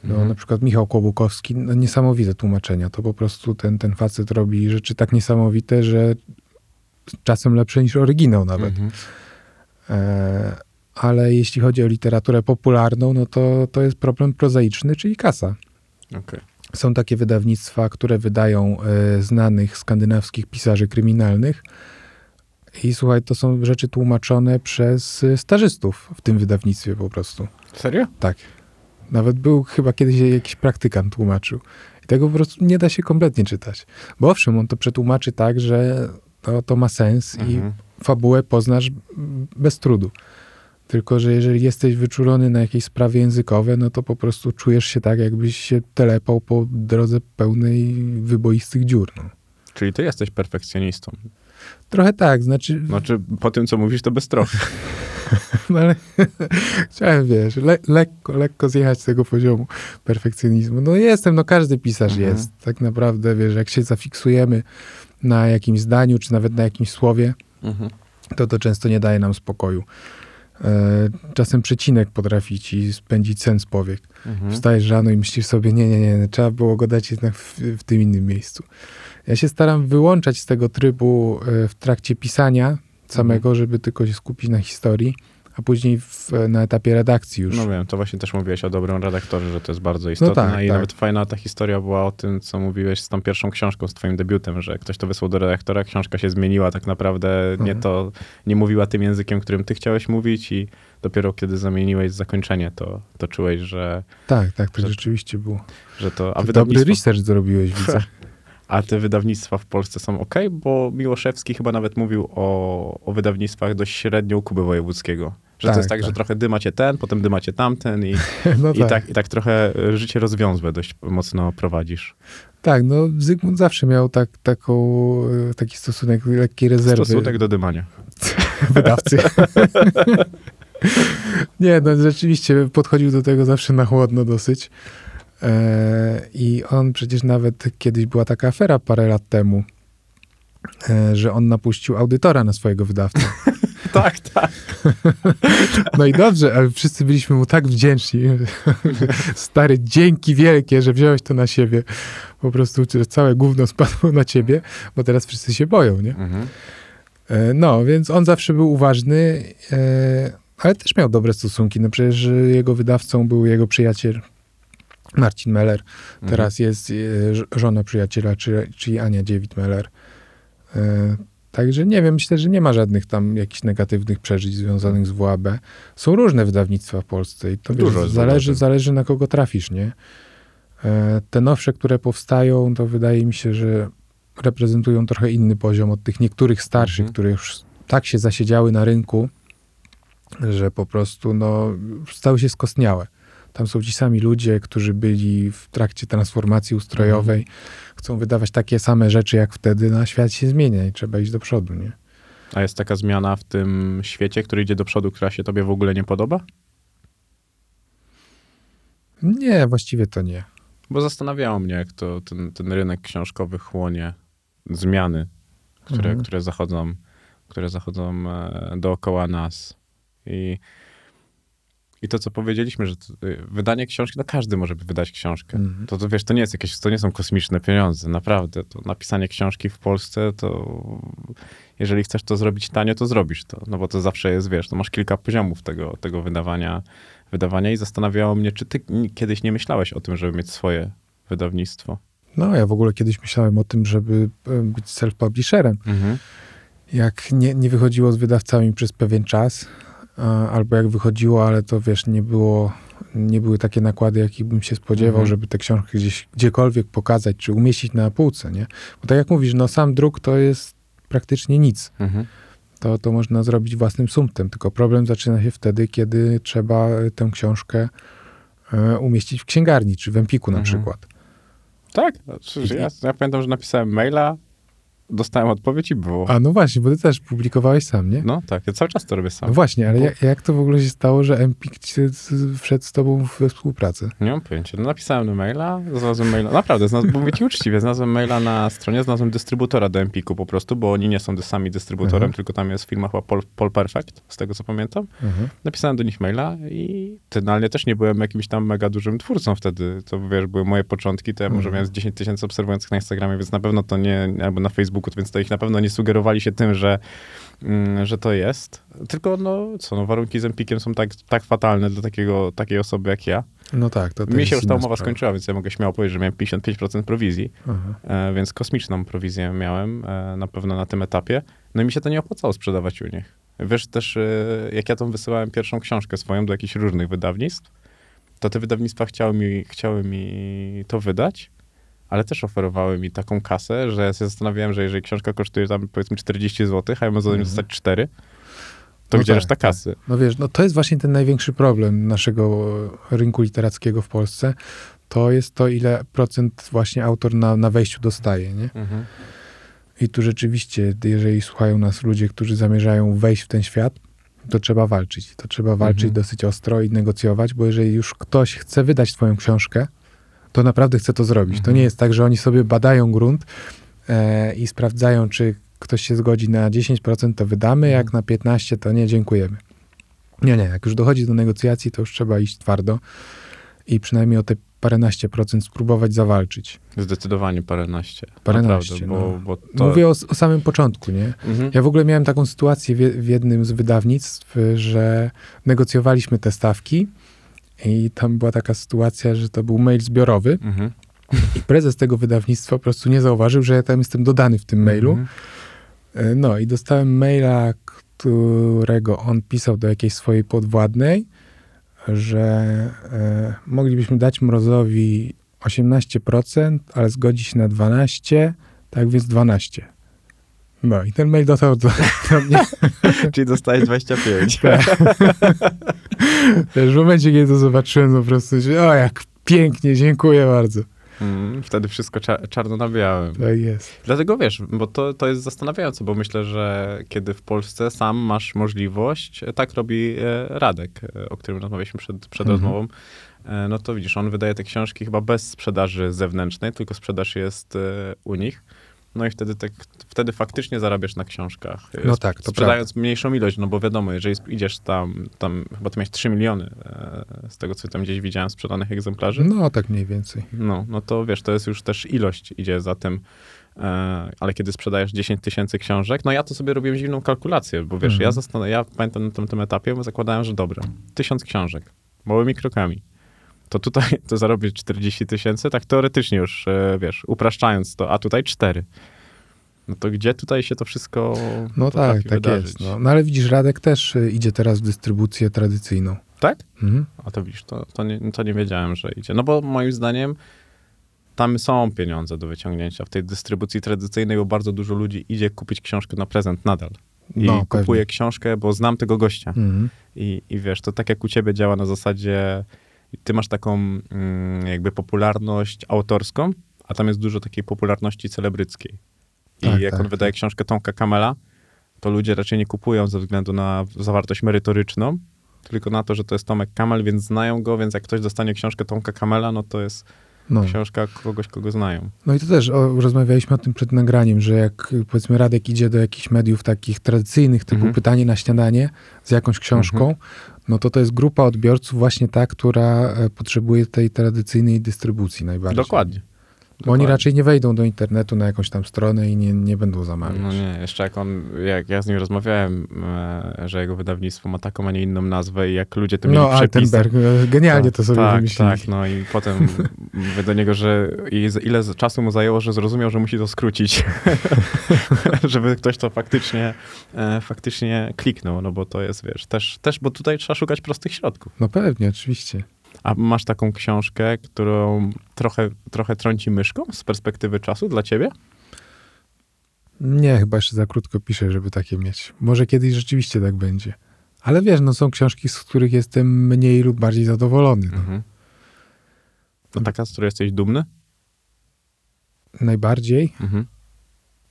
C: No,
B: Mhm.
C: Na przykład Michał Kłobukowski, no, niesamowite tłumaczenia. To po prostu ten, ten facet robi rzeczy tak niesamowite, że czasem lepsze niż oryginał nawet.
B: Mhm.
C: E, ale jeśli chodzi o literaturę popularną, no to, to jest problem prozaiczny, czyli kasa.
B: Okej.
C: Są takie wydawnictwa, które wydają e, znanych skandynawskich pisarzy kryminalnych. I słuchaj, to są rzeczy tłumaczone przez e, stażystów w tym wydawnictwie po prostu.
B: Serio?
C: Tak. Nawet był chyba kiedyś jakiś praktykant tłumaczył. I tego po prostu nie da się kompletnie czytać. Bo owszem, on to przetłumaczy tak, że to, to ma sens i
B: Mhm.
C: Fabułę poznasz bez trudu. Tylko, że jeżeli jesteś wyczulony na jakieś sprawy językowe, no to po prostu czujesz się tak, jakbyś się telepał po drodze pełnej wyboistych dziur. No.
B: Czyli ty jesteś perfekcjonistą.
C: Trochę tak, znaczy,
B: Znaczy, po tym, co mówisz, to bez trochę.
C: no ale chciałem, wiesz, le, lekko, lekko zjechać z tego poziomu perfekcjonizmu. No jestem, no każdy pisarz
B: Mhm.
C: jest. Tak naprawdę, wiesz, jak się zafiksujemy na jakimś zdaniu, czy nawet na jakimś słowie,
B: Mhm.
C: to to często nie daje nam spokoju. E, czasem przecinek potrafi ci spędzić sen z powiek.
B: Mhm.
C: Wstajesz rano i myślisz sobie, nie, nie, nie, trzeba było go dać jednak w, w tym innym miejscu. Ja się staram wyłączać z tego trybu e, w trakcie pisania samego,
B: Mhm.
C: żeby tylko się skupić na historii, a później w, na etapie redakcji już.
B: No wiem, to właśnie też mówiłeś o dobrym redaktorze, że to jest bardzo istotne
C: tak,
B: i
C: tak.
B: nawet fajna ta historia była o tym, co mówiłeś z tą pierwszą książką, z twoim debiutem, że ktoś to wysłał do redaktora, książka się zmieniła tak naprawdę, nie
C: Mhm.
B: to, nie mówiła tym językiem, którym ty chciałeś mówić i dopiero kiedy zamieniłeś zakończenie, to, to czułeś, że,
C: Tak, tak, to
B: Że-
C: rzeczywiście było.
B: że to, a
C: Ty dobry research zrobiłeś, widzę.
B: a te wydawnictwa w Polsce są ok, bo Miłoszewski chyba nawet mówił o, o wydawnictwach dość średnio Kuby Wojewódzkiego. Że to
C: Tak,
B: jest tak, że
C: tak.
B: trochę dymacie ten, potem dymacie tamten i,
C: No
B: I, tak. i tak trochę e, życie rozwiązłe dość mocno prowadzisz.
C: Tak, no Zygmunt zawsze miał tak, taką, e, taki stosunek lekkiej rezerwy
B: Stosunek do dymania.
C: wydawcy. Nie, no rzeczywiście podchodził do tego zawsze na chłodno dosyć. E, I on przecież nawet kiedyś była taka afera parę lat temu, że on napuścił audytora na swojego wydawcę.
B: Tak, tak.
C: No i dobrze, ale wszyscy byliśmy mu tak wdzięczni. Stary, dzięki wielkie, że wziąłeś to na siebie. Po prostu całe gówno spadło na ciebie, bo teraz wszyscy się boją, nie?
B: Mhm.
C: E, No, więc on zawsze był uważny, e, ale też miał dobre stosunki. No przecież jego wydawcą był jego przyjaciel Marcin Meller.
B: Mhm.
C: Teraz jest e, ż- żona przyjaciela, czy- czyli Ania Dziewit-Meller. E, Także nie wiem, myślę, że nie ma żadnych tam jakichś negatywnych przeżyć związanych z WAB. Są różne wydawnictwa w Polsce i to
B: Dużo
C: wiesz, zależy, zależy na kogo trafisz, nie? E, Te nowsze, które powstają, to wydaje mi się, że reprezentują trochę inny poziom od tych niektórych starszych,
B: Mhm.
C: które już tak się zasiedziały na rynku, że po prostu no, stały się skostniałe. Tam są ci sami ludzie, którzy byli w trakcie transformacji ustrojowej,
B: Mhm.
C: Chcą wydawać takie same rzeczy jak wtedy, no a świat się zmienia i trzeba iść do przodu, nie?
B: A jest taka zmiana w tym świecie, który idzie do przodu, która się tobie w ogóle nie podoba?
C: Nie, właściwie to nie.
B: Bo zastanawiało mnie, jak to ten, ten rynek książkowy chłonie zmiany, które,
C: Mhm.
B: które zachodzą, które zachodzą e, dookoła nas. I, I to, co powiedzieliśmy, że to, y, wydanie książki, no każdy może wydać książkę.
C: Mhm.
B: To, to wiesz, to nie jest jakieś, to nie są kosmiczne pieniądze, naprawdę. To napisanie książki w Polsce, to jeżeli chcesz to zrobić tanio, to zrobisz to. No bo to zawsze jest, wiesz, to masz kilka poziomów tego, tego wydawania, wydawania i zastanawiało mnie, czy ty kiedyś nie myślałeś o tym, żeby mieć swoje wydawnictwo?
C: No, ja w ogóle kiedyś myślałem o tym, żeby e, być self-publisherem. Jak nie, nie wychodziło z wydawcami przez pewien czas, albo jak wychodziło, ale to wiesz, nie było, nie były takie nakłady, jakich bym się spodziewał,
B: Mhm.
C: żeby te książki gdzieś, gdziekolwiek pokazać, czy umieścić na półce, nie? Bo tak jak mówisz, no sam druk to jest praktycznie nic.
B: Mhm.
C: To, to można zrobić własnym sumptem, tylko problem zaczyna się wtedy, kiedy trzeba e, tę książkę e, umieścić w księgarni, czy w Empiku na
B: Mhm.
C: przykład.
B: Tak, znaczy, ja, ja pamiętam, że napisałem maila, dostałem odpowiedź i było.
C: A no właśnie, bo ty też publikowałeś sam, nie?
B: No tak, ja cały czas to robię sam.
C: No właśnie, ale
B: Bo-
C: jak, jak to w ogóle się stało, że Empik wszedł z tobą we współpracę?
B: Nie mam pojęcia. No, napisałem do maila, znalazłem maila. Naprawdę, znalaz- bo mówię ci uczciwie, znalazłem maila na stronie, znalazłem dystrybutora do Empiku po prostu, bo oni nie są sami dystrybutorem,
C: Mhm.
B: tylko tam jest firma chyba Pol, Pol Perfect, z tego co pamiętam.
C: Mhm.
B: Napisałem do nich maila i finalnie też nie byłem jakimś tam mega dużym twórcą wtedy. To wiesz, były moje początki, to ja może
C: Mhm.
B: miałem z 10 tysięcy obserwujących na Instagramie, więc na pewno to nie, albo na Facebooku, więc to ich na pewno nie sugerowali się tym, że, mm, że to jest. Tylko no co, no warunki z Empikiem są tak, tak fatalne dla takiego, takiej osoby jak ja.
C: No tak, to, to
B: Mi się już ta umowa
C: sprawa.
B: skończyła, więc ja mogę śmiało powiedzieć, że miałem 55% prowizji,
C: Aha.
B: e, więc kosmiczną prowizję miałem e, na pewno na tym etapie. No i mi się to nie opłacało sprzedawać u nich. Wiesz też, e, jak ja tą wysyłałem pierwszą książkę swoją do jakichś różnych wydawnictw, to te wydawnictwa chciały mi, chciały mi to wydać, ale też oferowały mi taką kasę, że ja się zastanawiałem, że jeżeli książka kosztuje tam powiedzmy 40 zł, a ja mam za nią
C: Mhm.
B: dostać 4, to
C: No
B: gdzie
C: tak,
B: reszta
C: tak.
B: kasy?
C: No wiesz, no to jest właśnie ten największy problem naszego rynku literackiego w Polsce. To jest to, ile procent właśnie autor na, na wejściu dostaje, nie?
B: Mhm.
C: I tu rzeczywiście, jeżeli słuchają nas ludzie, którzy zamierzają wejść w ten świat, to trzeba walczyć. To trzeba walczyć
B: Mhm.
C: dosyć ostro i negocjować, bo jeżeli już ktoś chce wydać twoją książkę, to naprawdę chce to zrobić. To
B: Mhm.
C: nie jest tak, że oni sobie badają grunt e, i sprawdzają, czy ktoś się zgodzi na 10%, to wydamy,
B: Mhm.
C: jak na 15% to nie, dziękujemy. Nie, nie, jak już dochodzi do negocjacji, to już trzeba iść twardo i przynajmniej o te paręnaście procent spróbować zawalczyć.
B: Zdecydowanie paręnaście.
C: Paręnaście,
B: Naprawdę, bo,
C: no.
B: bo to...
C: Mówię o, o samym początku, nie?
B: Mhm.
C: Ja w ogóle miałem taką sytuację w, w jednym z wydawnictw, że negocjowaliśmy te stawki i tam była taka sytuacja, że to był mail zbiorowy
B: Mhm.
C: i prezes tego wydawnictwa po prostu nie zauważył, że ja tam jestem dodany w tym mailu.
B: Mhm.
C: E, No i dostałem maila, którego on pisał do jakiejś swojej podwładnej, że e, moglibyśmy dać Mrozowi 18%, ale zgodzi się na 12%, tak więc 12%. No i ten mail dotarł do, do mnie.
B: Czyli dostałeś 25.
C: Wiesz, w momencie, kiedy to zobaczyłem, po prostu, o jak pięknie, dziękuję bardzo.
B: Mm, wtedy wszystko cza- czarno na białym.
C: Tak jest.
B: Dlatego wiesz, bo to, to jest zastanawiające, bo myślę, że kiedy w Polsce sam masz możliwość, e, tak robi e, Radek, e, o którym rozmawialiśmy przed, przed
C: Mhm.
B: rozmową, no to widzisz, on wydaje te książki chyba bez sprzedaży zewnętrznej, tylko sprzedaż jest u nich. No i wtedy, tak, wtedy faktycznie zarabiasz na książkach. e,
C: No tak, to
B: Sprzedając mniejszą ilość, no bo wiadomo, jeżeli idziesz tam, tam chyba ty miałeś 3 miliony, e, z tego co tam gdzieś widziałem, sprzedanych egzemplarzy.
C: No tak mniej więcej.
B: No, no to wiesz, to jest już też ilość idzie za tym. E, ale kiedy sprzedajesz 10 tysięcy książek, no ja to sobie robiłem dziwną kalkulację, bo wiesz,
C: Mhm.
B: ja, zastan- ja pamiętam na tym, tym etapie, bo zakładałem, że dobra, tysiąc książek, małymi krokami. To tutaj to zarobić 40 tysięcy, tak teoretycznie już, e, wiesz, upraszczając to, a tutaj 4. No to gdzie tutaj się to wszystko
C: No tak, tak
B: wydarzyć?
C: jest. No. no ale widzisz, Radek też y, idzie teraz w dystrybucję tradycyjną.
B: Tak?
C: Mhm.
B: A to widzisz, to, to, nie, to nie wiedziałem, że idzie. No bo moim zdaniem tam są pieniądze do wyciągnięcia w tej dystrybucji tradycyjnej, bo bardzo dużo ludzi idzie kupić książkę na prezent nadal. I
C: No,
B: kupuje
C: pewnie.
B: książkę, bo znam tego gościa.
C: Mhm.
B: I, I wiesz, to tak jak u ciebie działa na zasadzie, ty masz taką mm, jakby popularność autorską, a tam jest dużo takiej popularności celebryckiej. I
C: Tak,
B: jak
C: tak,
B: on wydaje książkę Tomka Kamela, to ludzie raczej nie kupują ze względu na zawartość merytoryczną, tylko na to, że to jest Tomek Kamel, więc znają go, więc jak ktoś dostanie książkę Tomka Kamela, no to jest
C: No.
B: książka kogoś, kogo znają.
C: no i to też o, rozmawialiśmy o tym przed nagraniem, że jak powiedzmy Radek idzie do jakichś mediów takich tradycyjnych, typu
B: Mhm.
C: pytanie na śniadanie z jakąś książką, no to to jest grupa odbiorców właśnie ta, która e, potrzebuje tej tradycyjnej dystrybucji najbardziej.
B: Dokładnie.
C: Bo oni raczej nie wejdą do internetu na jakąś tam stronę i nie, nie będą zamawiać.
B: No nie, jeszcze jak on, jak ja z nim rozmawiałem, e, że jego wydawnictwo ma taką, a nie inną nazwę i jak ludzie to mieli
C: No,
B: przepisy.
C: Altenberg, e, genialnie
B: Tak,
C: to sobie
B: tak,
C: wymyślili.
B: Tak, no i potem mówię do niego, że ile czasu mu zajęło, że zrozumiał, że musi to skrócić, żeby ktoś to faktycznie, e, faktycznie kliknął, no bo to jest, wiesz, też, też, bo tutaj trzeba szukać prostych środków.
C: No pewnie, oczywiście.
B: A masz taką książkę, którą trochę, trochę trąci myszką z perspektywy czasu dla ciebie?
C: Nie, chyba jeszcze za krótko piszę, żeby takie mieć. Może kiedyś rzeczywiście tak będzie. Ale wiesz, no są książki, z których jestem mniej lub bardziej zadowolony. No.
B: Mhm. To taka, z której jesteś dumny?
C: Najbardziej?
B: Mhm.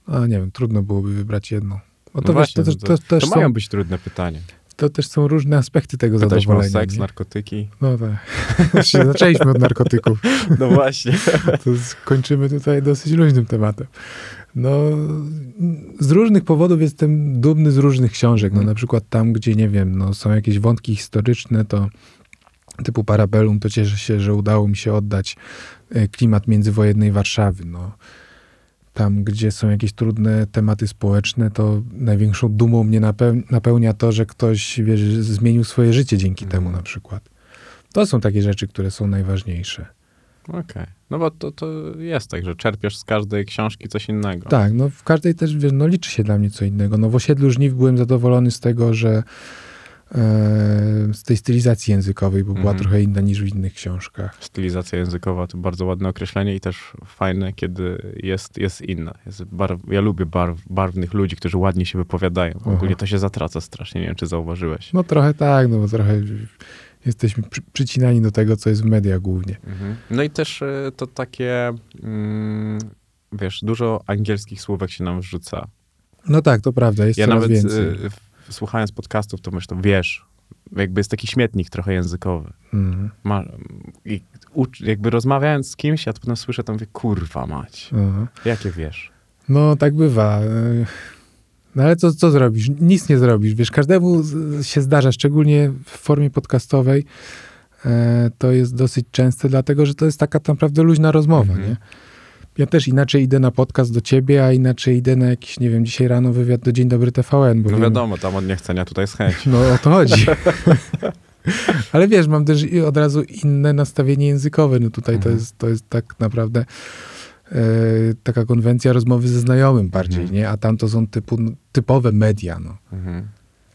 C: A nie wiem, trudno byłoby wybrać jedną. Bo to,
B: No
C: wiesz, to,
B: właśnie,
C: to, też
B: to mają
C: są,
B: być trudne pytania.
C: To też są różne aspekty tego
B: Pytaliśmy o
C: zadowolenia.
B: seks,
C: nie?
B: narkotyki.
C: No tak. Zaczęliśmy od narkotyków.
B: No właśnie.
C: To skończymy tutaj dosyć luźnym tematem. No, z różnych powodów jestem dumny z różnych książek. No,
B: Mhm.
C: na przykład tam, gdzie nie wiem, no, są jakieś wątki historyczne, to typu Parabellum, to cieszę się, że udało mi się oddać e, klimat międzywojennej Warszawy. No. Tam, gdzie są jakieś trudne tematy społeczne, to największą dumą mnie napeł- napełnia to, że ktoś wiesz, zmienił swoje życie dzięki
B: Mhm.
C: temu na przykład. To są takie rzeczy, które są najważniejsze.
B: Okej. No bo to, to jest tak, że czerpiesz z każdej książki coś innego.
C: Tak, no w każdej też, wiesz, no liczy się dla mnie co innego. No w Osiedlu Żniw byłem zadowolony z tego, że z tej stylizacji językowej, bo była
B: Mhm.
C: trochę inna niż w innych książkach.
B: Stylizacja językowa to bardzo ładne określenie i też fajne, kiedy jest, jest inna. Jest barw, ja lubię barw, barwnych ludzi, którzy ładnie się wypowiadają.
C: Aha.
B: Ogólnie to się zatraca strasznie, nie wiem, czy zauważyłeś.
C: No trochę tak, no bo trochę jesteśmy przy, przycinani do tego, co jest w mediach głównie.
B: Mhm. No i też e, to takie, mm, wiesz, dużo angielskich słówek się nam wrzuca.
C: No tak, to prawda, jest
B: Ja nawet
C: więcej.
B: Słuchając podcastów, to myślę, wiesz, jakby jest taki śmietnik trochę językowy.
C: Mhm.
B: Ma, i ucz, jakby rozmawiając z kimś, ja to potem słyszę, to mówię, kurwa mać,
C: Aha.
B: jakie wiesz?
C: No tak bywa. No ale co, co zrobisz? Nic nie zrobisz. Wiesz, każdemu się zdarza, szczególnie w formie podcastowej, e, to jest dosyć częste, dlatego że to jest taka naprawdę luźna rozmowa,
B: Mhm.
C: nie? Ja też inaczej idę na podcast do ciebie, a inaczej idę na jakiś, nie wiem, dzisiaj rano wywiad do Dzień Dobry TVN. Bo
B: No wiadomo, tam od niechcenia, tutaj jest chęć.
C: No o to chodzi. Ale wiesz, mam też od razu inne nastawienie językowe. No tutaj to,
B: Mhm.
C: jest, to jest tak naprawdę e, taka konwencja rozmowy ze znajomym bardziej,
B: Mhm.
C: nie? A tam to są typu, no, media, no.
B: Mhm.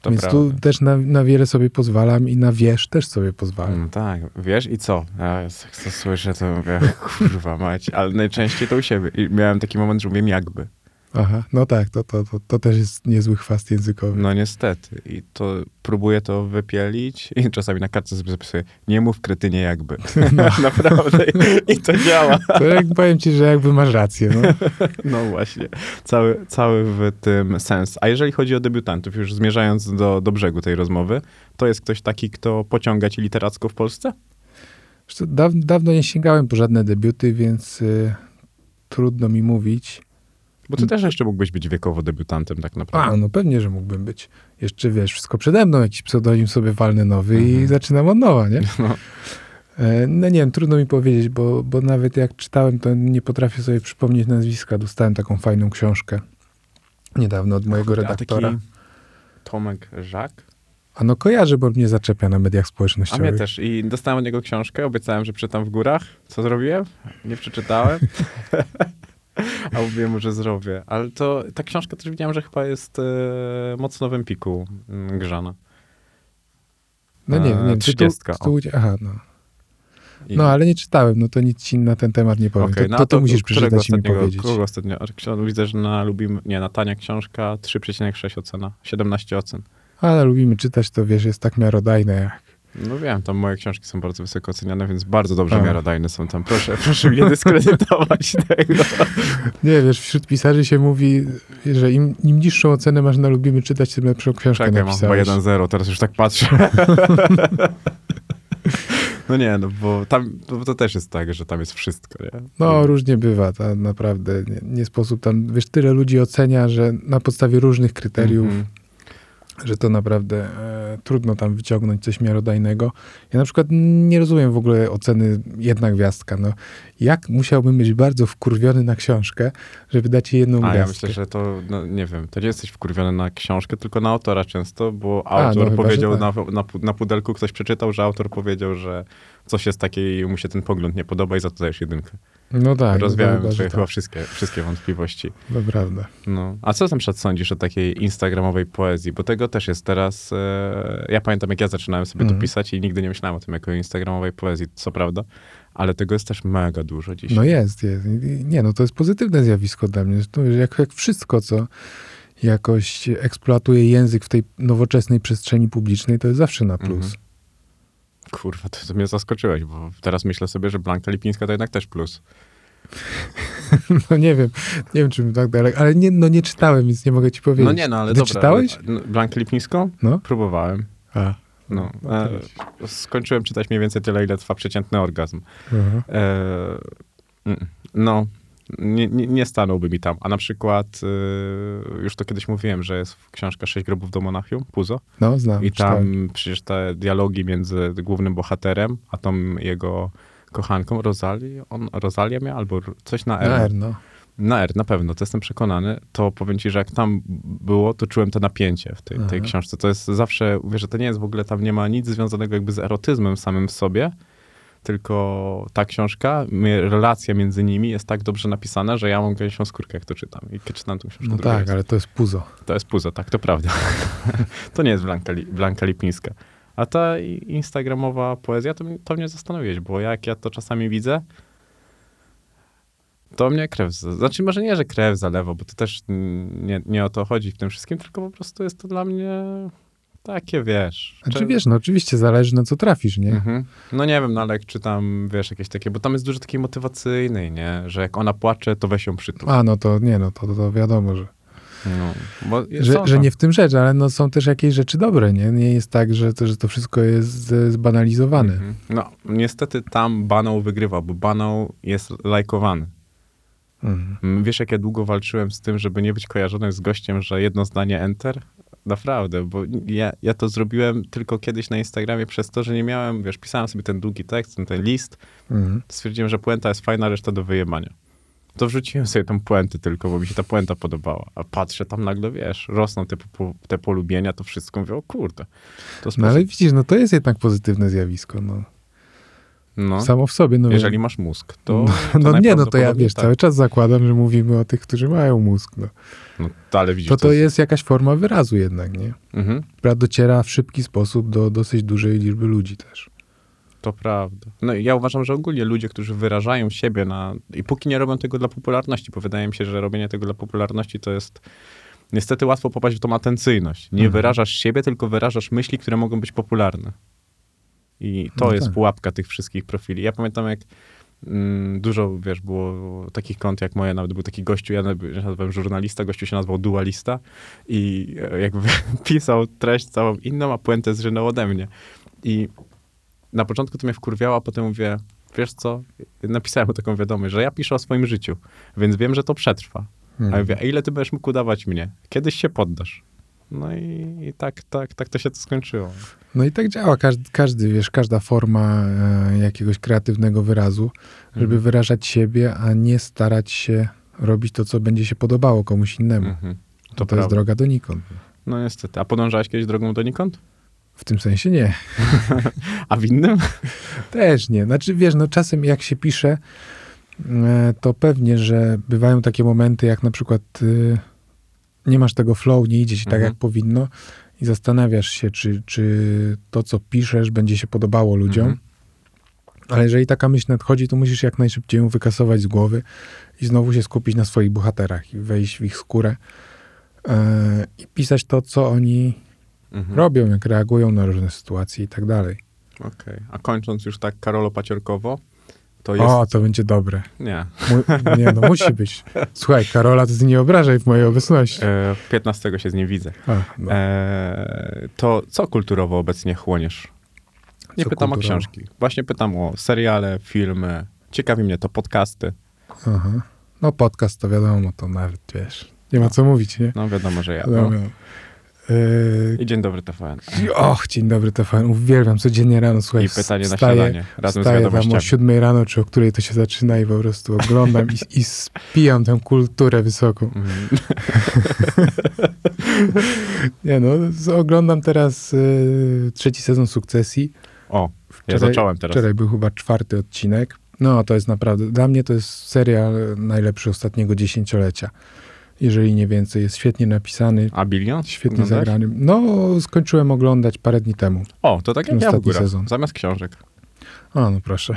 B: To
C: Więc
B: prawda.
C: tu też na, na wiele sobie pozwalam i na wiesz też sobie pozwalam.
B: No tak, wiesz i co? Ja jak to słyszę, to mówię, kurwa mać, ale najczęściej to u siebie. I miałem taki moment, że mówię jakby.
C: Aha, no tak, to, to, to, to też jest niezły chwast językowy.
B: No niestety. I to próbuję to wypielić i czasami na kartce sobie zapisuję, nie mów kretynie jakby. Naprawdę. I to działa.
C: To jak powiem ci, że jakby masz rację, no.
B: No właśnie. Cały, cały w tym sens. A jeżeli chodzi o debiutantów, już zmierzając do, do brzegu tej rozmowy, to jest ktoś taki, kto pociąga ci literacko w Polsce?
C: Daw, dawno nie sięgałem po żadne debiuty, więc y, trudno mi mówić.
B: Bo ty też jeszcze mógłbyś być wiekowo debiutantem tak
C: A,
B: naprawdę.
C: no pewnie, że mógłbym być. Jeszcze, wiesz, wszystko przede mną, jakiś pseudonim sobie walny nowy i
B: Mhm.
C: zaczynam od nowa, nie?
B: No.
C: E, No nie wiem, trudno mi powiedzieć, bo, bo nawet jak czytałem, to nie potrafię sobie przypomnieć nazwiska. Dostałem taką fajną książkę niedawno od mojego
B: A
C: redaktora.
B: Tomek Żak?
C: A no kojarzę, bo mnie zaczepia na mediach
B: A
C: społecznościowych.
B: mnie też. I dostałem od niego książkę, obiecałem, że przeczytam w górach. Co zrobiłem? Nie przeczytałem. A mu, że zrobię. Ale to ta książka też widziałem, że chyba jest e, mocno w Empiku mm, grzana.
C: No nie,
B: A,
C: nie, tytuł,
B: 30,
C: tytuł, aha, no.
B: I-
C: No, ale nie czytałem, no to nic ci na ten temat nie powiem.
B: Okej,
C: to,
B: no
C: to,
B: a
C: to musisz
B: którego
C: przeczytać i mi powiedzieć.
B: Kogo ostatnio? Widzę, że na lubimy, nie, na tania książka 3,6 ocena, 17 ocen.
C: Ale lubimy czytać, to wiesz, jest tak miarodajne jak...
B: No wiem, tam moje książki są bardzo wysoko oceniane, więc bardzo dobrze
C: A.
B: miarodajne są tam. Proszę, proszę mnie dyskredytować tego.
C: Nie, wiesz, wśród pisarzy się mówi, że im, im niższą ocenę masz na lubimy czytać, tym lepszą książkę
B: Czekaj, mam chyba
C: napisałeś.
B: 1-0, teraz już tak patrzę. no nie, no bo tam bo to też jest tak, że tam jest wszystko, nie?
C: No, różnie bywa, to naprawdę nie, nie sposób tam, wiesz, tyle ludzi ocenia, że na podstawie różnych kryteriów,
B: Mhm.
C: Że to naprawdę e, trudno tam wyciągnąć coś miarodajnego. Ja na przykład nie rozumiem w ogóle oceny jedna gwiazdka. No, jak musiałbym być bardzo wkurwiony na książkę, żeby dać jej jedną
B: A ja
C: gwiazdkę?
B: myślę, że to, no nie wiem, to nie jesteś wkurwiony na książkę, tylko na autora często, bo
C: A, no
B: autor
C: chyba,
B: powiedział
C: że
B: na, na, na pudelku, ktoś przeczytał, że autor powiedział, że coś jest takie i mu się ten pogląd nie podoba i za to dajesz jedynkę.
C: No tak,
B: Rozwiałem
C: no, chyba,
B: twoje
C: że
B: chyba
C: tak.
B: wszystkie, wszystkie wątpliwości.
C: To prawda.
B: No. A co tam sądzisz o takiej instagramowej poezji? Bo tego też jest teraz. E, ja pamiętam, jak ja zaczynałem sobie
C: Mhm.
B: to pisać i nigdy nie myślałem o tym jako instagramowej poezji, co prawda, ale tego jest też mega dużo dzisiaj.
C: No jest, jest. Nie, no to jest pozytywne zjawisko dla mnie. To jak, jak wszystko, co jakoś eksploatuje język w tej nowoczesnej przestrzeni publicznej, to jest zawsze na plus.
B: Mhm. Kurwa, to, to mnie zaskoczyłeś, bo teraz myślę sobie, że Blanka Lipińska to jednak też plus.
C: No nie wiem, nie wiem, czy bym tak dalej, ale nie, no nie czytałem, więc nie mogę ci powiedzieć.
B: No nie, no ale
C: Ty
B: dobra.
C: czytałeś?
B: No, Blankę Lipińską?
C: No.
B: Próbowałem.
C: A,
B: No.
C: No
B: E, skończyłem czytać mniej więcej tyle, ile trwa przeciętny orgazm. E, mm, no, nie, nie, nie stanąłby mi tam. A na przykład, e, już to kiedyś mówiłem, że jest książka Sześć grobów do Monachium, Puzo.
C: No, znam,
B: I
C: czytałem.
B: tam przecież te dialogi między głównym bohaterem, a tą jego kochanką, Rosali, on Rosalia miał, albo coś na R.
C: Na R, no.
B: Na R, na pewno, to jestem przekonany. To powiem ci, że jak tam było, to czułem to napięcie w tej, tej książce. To jest zawsze, mówię, że to nie jest w ogóle, tam nie ma nic związanego jakby z erotyzmem samym w sobie, tylko ta książka, relacja między nimi jest tak dobrze napisana, że ja mam gęsią skórkę, jak to czytam. I czytam tą książkę
C: No tak,
B: raz.
C: ale to jest puzo.
B: To jest puzo, tak, to prawda. to nie jest Blanka, Li, Blanka Lipińska. A ta instagramowa poezja, to, mnie- to mnie zastanowiłeś, bo jak ja to czasami widzę, to mnie krew, znaczy może nie, że krew zalewa, bo to też nie, nie o to chodzi w tym wszystkim, tylko po prostu jest to dla mnie takie, wiesz...
C: Znaczy
B: czy-
C: wiesz, no oczywiście zależy na co trafisz, nie?
B: Mhm. No nie wiem, no ale jak czytam, wiesz, jakieś takie, bo tam jest dużo takiej motywacyjnej, nie? Że jak ona płacze, to weź ją przytul.
C: A, no to nie, no to, to, to wiadomo, że,
B: No,
C: że, że
B: tam-
C: nie w tym rzecz, ale no są też jakieś rzeczy dobre, nie? Nie jest tak, że to, że to wszystko jest zbanalizowane.
B: Mhm. No, niestety tam banał wygrywa, bo banał jest lajkowany.
C: Mhm.
B: Mm, Wiesz, jak ja długo walczyłem z tym, żeby nie być kojarzonym z gościem, że jedno zdanie enter? Naprawdę, bo ja, ja to zrobiłem tylko kiedyś na Instagramie przez to, że nie miałem, wiesz, pisałem sobie ten długi tekst, ten, ten list,
C: Mhm.
B: stwierdziłem, że puenta jest fajna, reszta do wyjebania. To wrzuciłem sobie tą puentę tylko, bo mi się ta puenta podobała. A patrzę, tam nagle, wiesz, rosną te, po- te polubienia, to wszystko. Mówię, o kurde. To
C: No ale widzisz, no to jest jednak pozytywne zjawisko, no.
B: No,
C: Samo w sobie, no.
B: jeżeli masz mózg, to
C: no,
B: to
C: no nie, no to ja, wiesz,
B: tak.
C: cały czas zakładam, że mówimy o tych, którzy mają mózg, no.
B: No, ale widzisz,
C: To to jest jakaś forma wyrazu jednak, nie?
B: Mhm.
C: Która dociera w szybki sposób do dosyć dużej liczby ludzi też.
B: To prawda. No i ja uważam, że ogólnie ludzie, którzy wyrażają siebie na... I póki nie robią tego dla popularności, bo wydaje mi się, że robienie tego dla popularności to jest... Niestety łatwo popaść w tą atencyjność. Nie
C: Mhm.
B: wyrażasz siebie, tylko wyrażasz myśli, które mogą być popularne. I to
C: No
B: jest
C: tak.
B: pułapka tych wszystkich profili. Ja pamiętam, jak mm, dużo, wiesz, było takich kont jak moje, nawet był taki gościu, ja nazywałem żurnalista, gościu się nazywał dualista i e, jakby pisał treść całą inną, a puentę zżynął ode mnie. I na początku to mnie wkurwiało, a potem mówię, wiesz co, napisałem mu taką wiadomość, że ja piszę o swoim życiu, więc wiem, że to przetrwa. A ja
C: Mhm.
B: mówię, a ile ty będziesz mógł udawać mnie? Kiedyś się poddasz. No i, i tak, tak, tak to się to skończyło.
C: No i tak działa każdy, każdy wiesz, każda forma e, jakiegoś kreatywnego wyrazu, żeby
B: Mhm.
C: wyrażać siebie, a nie starać się robić to, co będzie się podobało komuś innemu.
B: Mhm.
C: To,
B: To
C: to jest droga donikąd.
B: No niestety. A podążałeś kiedyś drogą donikąd?
C: W tym sensie nie.
B: A w innym?
C: Też nie. Znaczy, wiesz, no czasem jak się pisze, e, to pewnie, że bywają takie momenty, jak na przykład y, nie masz tego flow, nie idzie ci tak,
B: Mhm.
C: jak powinno i zastanawiasz się, czy, czy to, co piszesz, będzie się podobało ludziom.
B: Mhm.
C: Ale jeżeli taka myśl nadchodzi, to musisz jak najszybciej ją wykasować z głowy i znowu się skupić na swoich bohaterach i wejść w ich skórę e, i pisać to, co oni
B: Mhm.
C: robią, jak reagują na różne sytuacje i tak dalej.
B: Okej. A kończąc już tak Karolo Paciorkowo, to jest...
C: O, to będzie dobre.
B: Nie.
C: Mu, nie, no musi być. Słuchaj, Karola, to ty nie obrażaj w mojej obecności.
B: E, 15 się z nim widzę.
C: A, no.
B: E, to co kulturowo obecnie chłoniesz? Nie
C: Co
B: pytam
C: kulturowo?
B: o książki. Właśnie pytam o seriale, filmy. Ciekawi mnie to podcasty.
C: Aha. No podcast to wiadomo, to nawet, wiesz, nie ma co mówić, nie?
B: No wiadomo, że ja.
C: No,
B: I Dzień dobry TVN.
C: och, dzień dobry, TVN. Uwielbiam codziennie rano, słuchaj,
B: I pytanie na
C: wstaję,
B: śniadanie razem z
C: wstaję tam o
B: wiadomościami.
C: siódmej rano, czy o której to się zaczyna i po prostu oglądam i, i spijam tę kulturę wysoką.
B: Mhm.
C: Nie no, z- oglądam teraz yy, trzeci sezon Sukcesji.
B: O, ja zacząłem teraz.
C: Wczoraj był chyba czwarty odcinek. No, to jest naprawdę, dla mnie to jest serial najlepszy ostatniego dziesięciolecia. Jeżeli nie więcej. Jest świetnie napisany,
B: A Billion?
C: świetnie
B: Oglądałeś?
C: zagrany. No, skończyłem oglądać parę dni temu.
B: O, to tak jak ja w górę.
C: sezon.
B: Zamiast książek.
C: A, no proszę.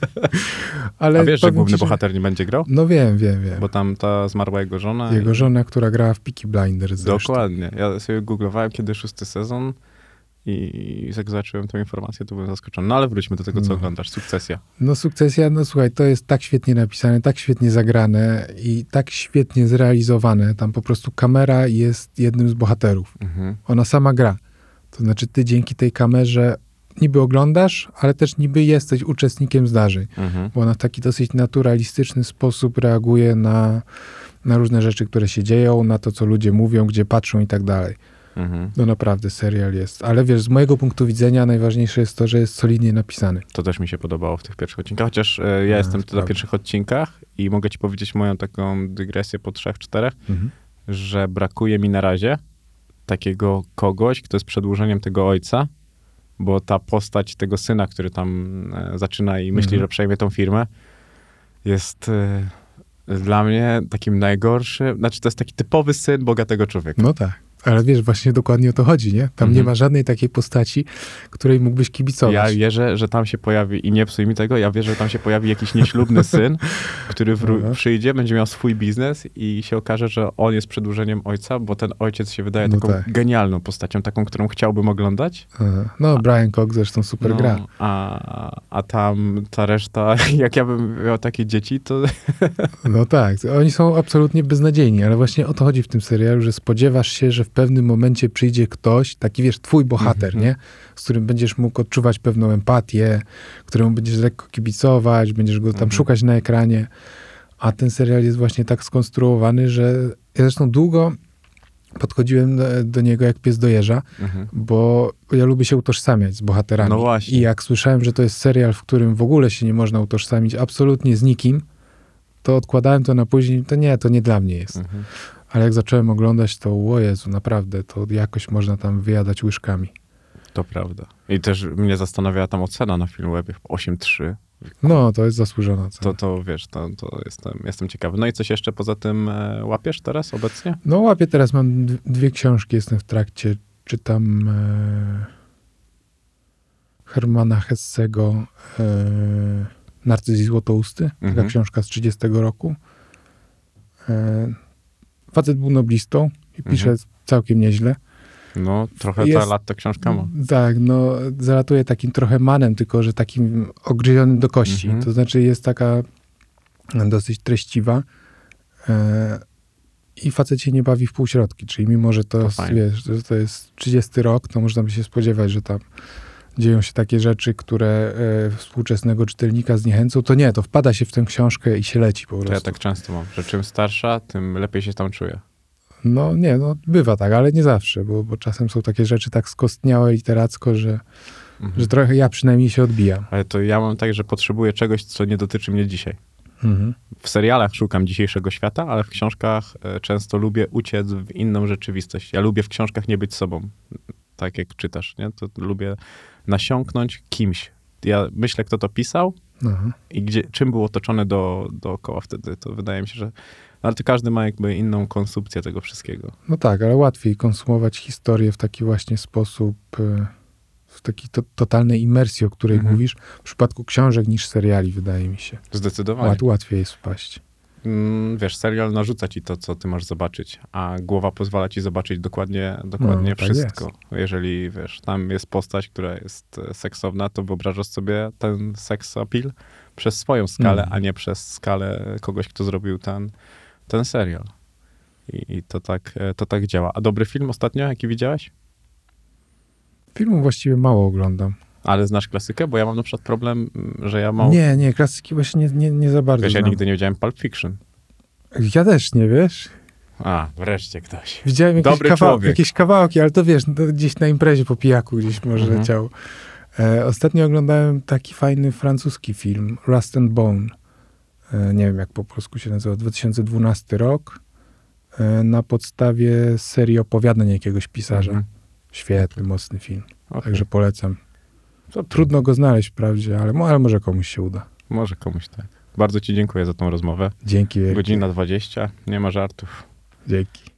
C: Ale
B: A wiesz, że główny
C: ci, że-
B: bohater nie będzie grał?
C: No wiem, wiem, wiem.
B: Bo tam ta zmarła jego żona.
C: Jego
B: i-
C: żona, która grała w Peaky Blinders zresztą.
B: Dokładnie. Ja sobie googlowałem, kiedy szósty sezon i jak zobaczyłem tę informację, to byłem zaskoczony. No ale wróćmy do tego, co
C: No.
B: oglądasz. Sukcesja.
C: No sukcesja, no słuchaj, to jest tak świetnie napisane, tak świetnie zagrane i tak świetnie zrealizowane. Tam po prostu kamera jest jednym z bohaterów.
B: Mhm.
C: Ona sama gra. To znaczy ty dzięki tej kamerze niby oglądasz, ale też niby jesteś uczestnikiem zdarzeń,
B: Mhm.
C: bo ona w taki dosyć naturalistyczny sposób reaguje na, na różne rzeczy, które się dzieją, na to, co ludzie mówią, gdzie patrzą i tak dalej.
B: Mhm.
C: No naprawdę serial jest. Ale wiesz, z mojego punktu widzenia najważniejsze jest to, że jest solidnie napisany.
B: To też mi się podobało w tych pierwszych odcinkach, chociaż e, ja
C: A,
B: jestem tu na pierwszych odcinkach i mogę ci powiedzieć moją taką dygresję po trzech, czterech, że brakuje mi na razie takiego kogoś, kto jest przedłużeniem tego ojca, bo ta postać tego syna, który tam e, zaczyna i myśli,
C: Mhm.
B: że przejmie tą firmę, jest e, dla mnie takim najgorszym, znaczy to jest taki typowy syn bogatego człowieka.
C: No tak. Ale wiesz, właśnie dokładnie o to chodzi, nie? Tam
B: Mhm.
C: nie ma żadnej takiej postaci, której mógłbyś
B: Ja
C: kibicować.
B: wierzę, że tam się pojawi, i nie psuj mi tego, ja wierzę, że tam się pojawi jakiś nieślubny syn, który wró- przyjdzie, będzie miał swój biznes i się okaże, że on jest przedłużeniem ojca, bo ten ojciec się wydaje
C: No
B: taką
C: tak.
B: genialną postacią, taką, którą chciałbym oglądać.
C: Aha. No, Brian Cox zresztą super
B: no,
C: gra.
B: A, a tam ta reszta, jak ja bym miał takie dzieci, to
C: No tak, oni są absolutnie beznadziejni, ale właśnie o to chodzi w tym serialu, że spodziewasz się, że w pewnym momencie przyjdzie ktoś, taki wiesz, twój bohater,
B: Mhm.
C: nie? Z którym będziesz mógł odczuwać pewną empatię, któremu będziesz lekko kibicować, będziesz go tam
B: Mhm.
C: szukać na ekranie, A ten serial jest właśnie tak skonstruowany, że ja zresztą długo podchodziłem do, do niego jak pies do jeża,
B: Mhm.
C: bo ja lubię się utożsamiać z bohaterami.
B: No właśnie.
C: I jak słyszałem, że to jest serial, w którym w ogóle się nie można utożsamić absolutnie z nikim, to odkładałem to na później. To nie, to nie dla mnie jest.
B: Mhm.
C: Ale jak zacząłem oglądać, to o Jezu, naprawdę, to jakoś można tam wyjadać łyżkami.
B: To prawda. I też mnie zastanawiała tam ocena na Filmwebie, 8.3.
C: No, to jest zasłużona cena.
B: To, to wiesz, to, to jestem, jestem ciekawy. No i coś jeszcze poza tym e, łapiesz teraz obecnie?
C: No łapię teraz, mam dwie książki, jestem w trakcie, czytam e, Hermana Hessego e, Narcyz i Złotousty, taka
B: Mhm.
C: książka z 30 roku. E, facet był noblistą i pisze
B: Mhm.
C: całkiem nieźle.
B: No, trochę
C: Jest-
B: ta lat ta książka ma.
C: Tak, no zalatuje takim trochę manem, tylko że takim ogryzionym do kości.
B: Mhm.
C: To znaczy jest taka dosyć treściwa e, i facet się nie bawi w półśrodki, czyli mimo, że to,
B: To
C: wiesz, że to jest 30 rok, to można by się spodziewać, że tam dzieją się takie rzeczy, które e, współczesnego czytelnika zniechęcą, to nie, to wpada się w tę książkę i się leci po
B: To
C: prostu.
B: ja tak często mam, że czym starsza, tym lepiej się tam czuję.
C: No nie, no bywa tak, ale nie zawsze, bo, bo czasem są takie rzeczy tak skostniałe literacko, że,
B: Mhm.
C: że trochę ja przynajmniej się odbijam.
B: Ale to ja mam tak, że potrzebuję czegoś, co nie dotyczy mnie dzisiaj.
C: Mhm.
B: W serialach szukam dzisiejszego świata, ale w książkach e, często lubię uciec w inną rzeczywistość. Ja lubię w książkach nie być sobą, tak jak czytasz, nie? To lubię nasiąknąć kimś. Ja myślę, kto to pisał
C: Aha.
B: i gdzie, czym był otoczony do, dookoła wtedy. To wydaje mi się, że... no, Ale to każdy ma jakby inną konsumpcję tego wszystkiego.
C: No tak, ale łatwiej konsumować historię w taki właśnie sposób, e, w takiej to, totalnej imersji, o której
B: Mhm.
C: mówisz, w przypadku książek niż seriali, wydaje mi się.
B: Zdecydowanie.
C: Łat, łatwiej jest wpaść.
B: Mm, wiesz, serial narzuca ci to, co ty masz zobaczyć, a głowa pozwala ci zobaczyć dokładnie, dokładnie
C: No, tak
B: wszystko. Jeżeli, wiesz, tam jest postać, która jest e, seksowna, to wyobrażasz sobie ten seks appeal przez swoją skalę,
C: Mhm.
B: a nie przez skalę kogoś, kto zrobił ten, ten serial. I, I to tak, e, to tak działa. A dobry film ostatnio, jaki widziałeś?
C: Filmów właściwie mało oglądam.
B: Ale znasz klasykę? Bo ja mam na przykład problem, mm, że ja mam...
C: Nie, nie, klasyki właśnie nie, nie, nie za bardzo
B: Wiesz, ja
C: znam.
B: nigdy nie widziałem Pulp Fiction.
C: Ja też nie, wiesz?
B: A, wreszcie ktoś.
C: Widziałem jakieś,
B: Dobry
C: kawał,
B: człowiek.
C: jakieś kawałki, ale to wiesz, no gdzieś na imprezie po pijaku gdzieś może
B: Mhm.
C: leciało. E, ostatnio oglądałem taki fajny francuski film, Rust and Bone. E, nie wiem, jak po polsku się nazywa, 2012 rok. E, na podstawie serii opowiadań jakiegoś pisarza.
B: Mhm.
C: Świetny, mocny film.
B: Okej.
C: Także polecam.
B: To
C: Trudno go znaleźć wprawdzie, ale, ale może komuś się uda.
B: Może komuś tak. Bardzo ci dziękuję za tą rozmowę.
C: Dzięki wielkie.
B: Godzina 20, nie ma żartów.
C: Dzięki.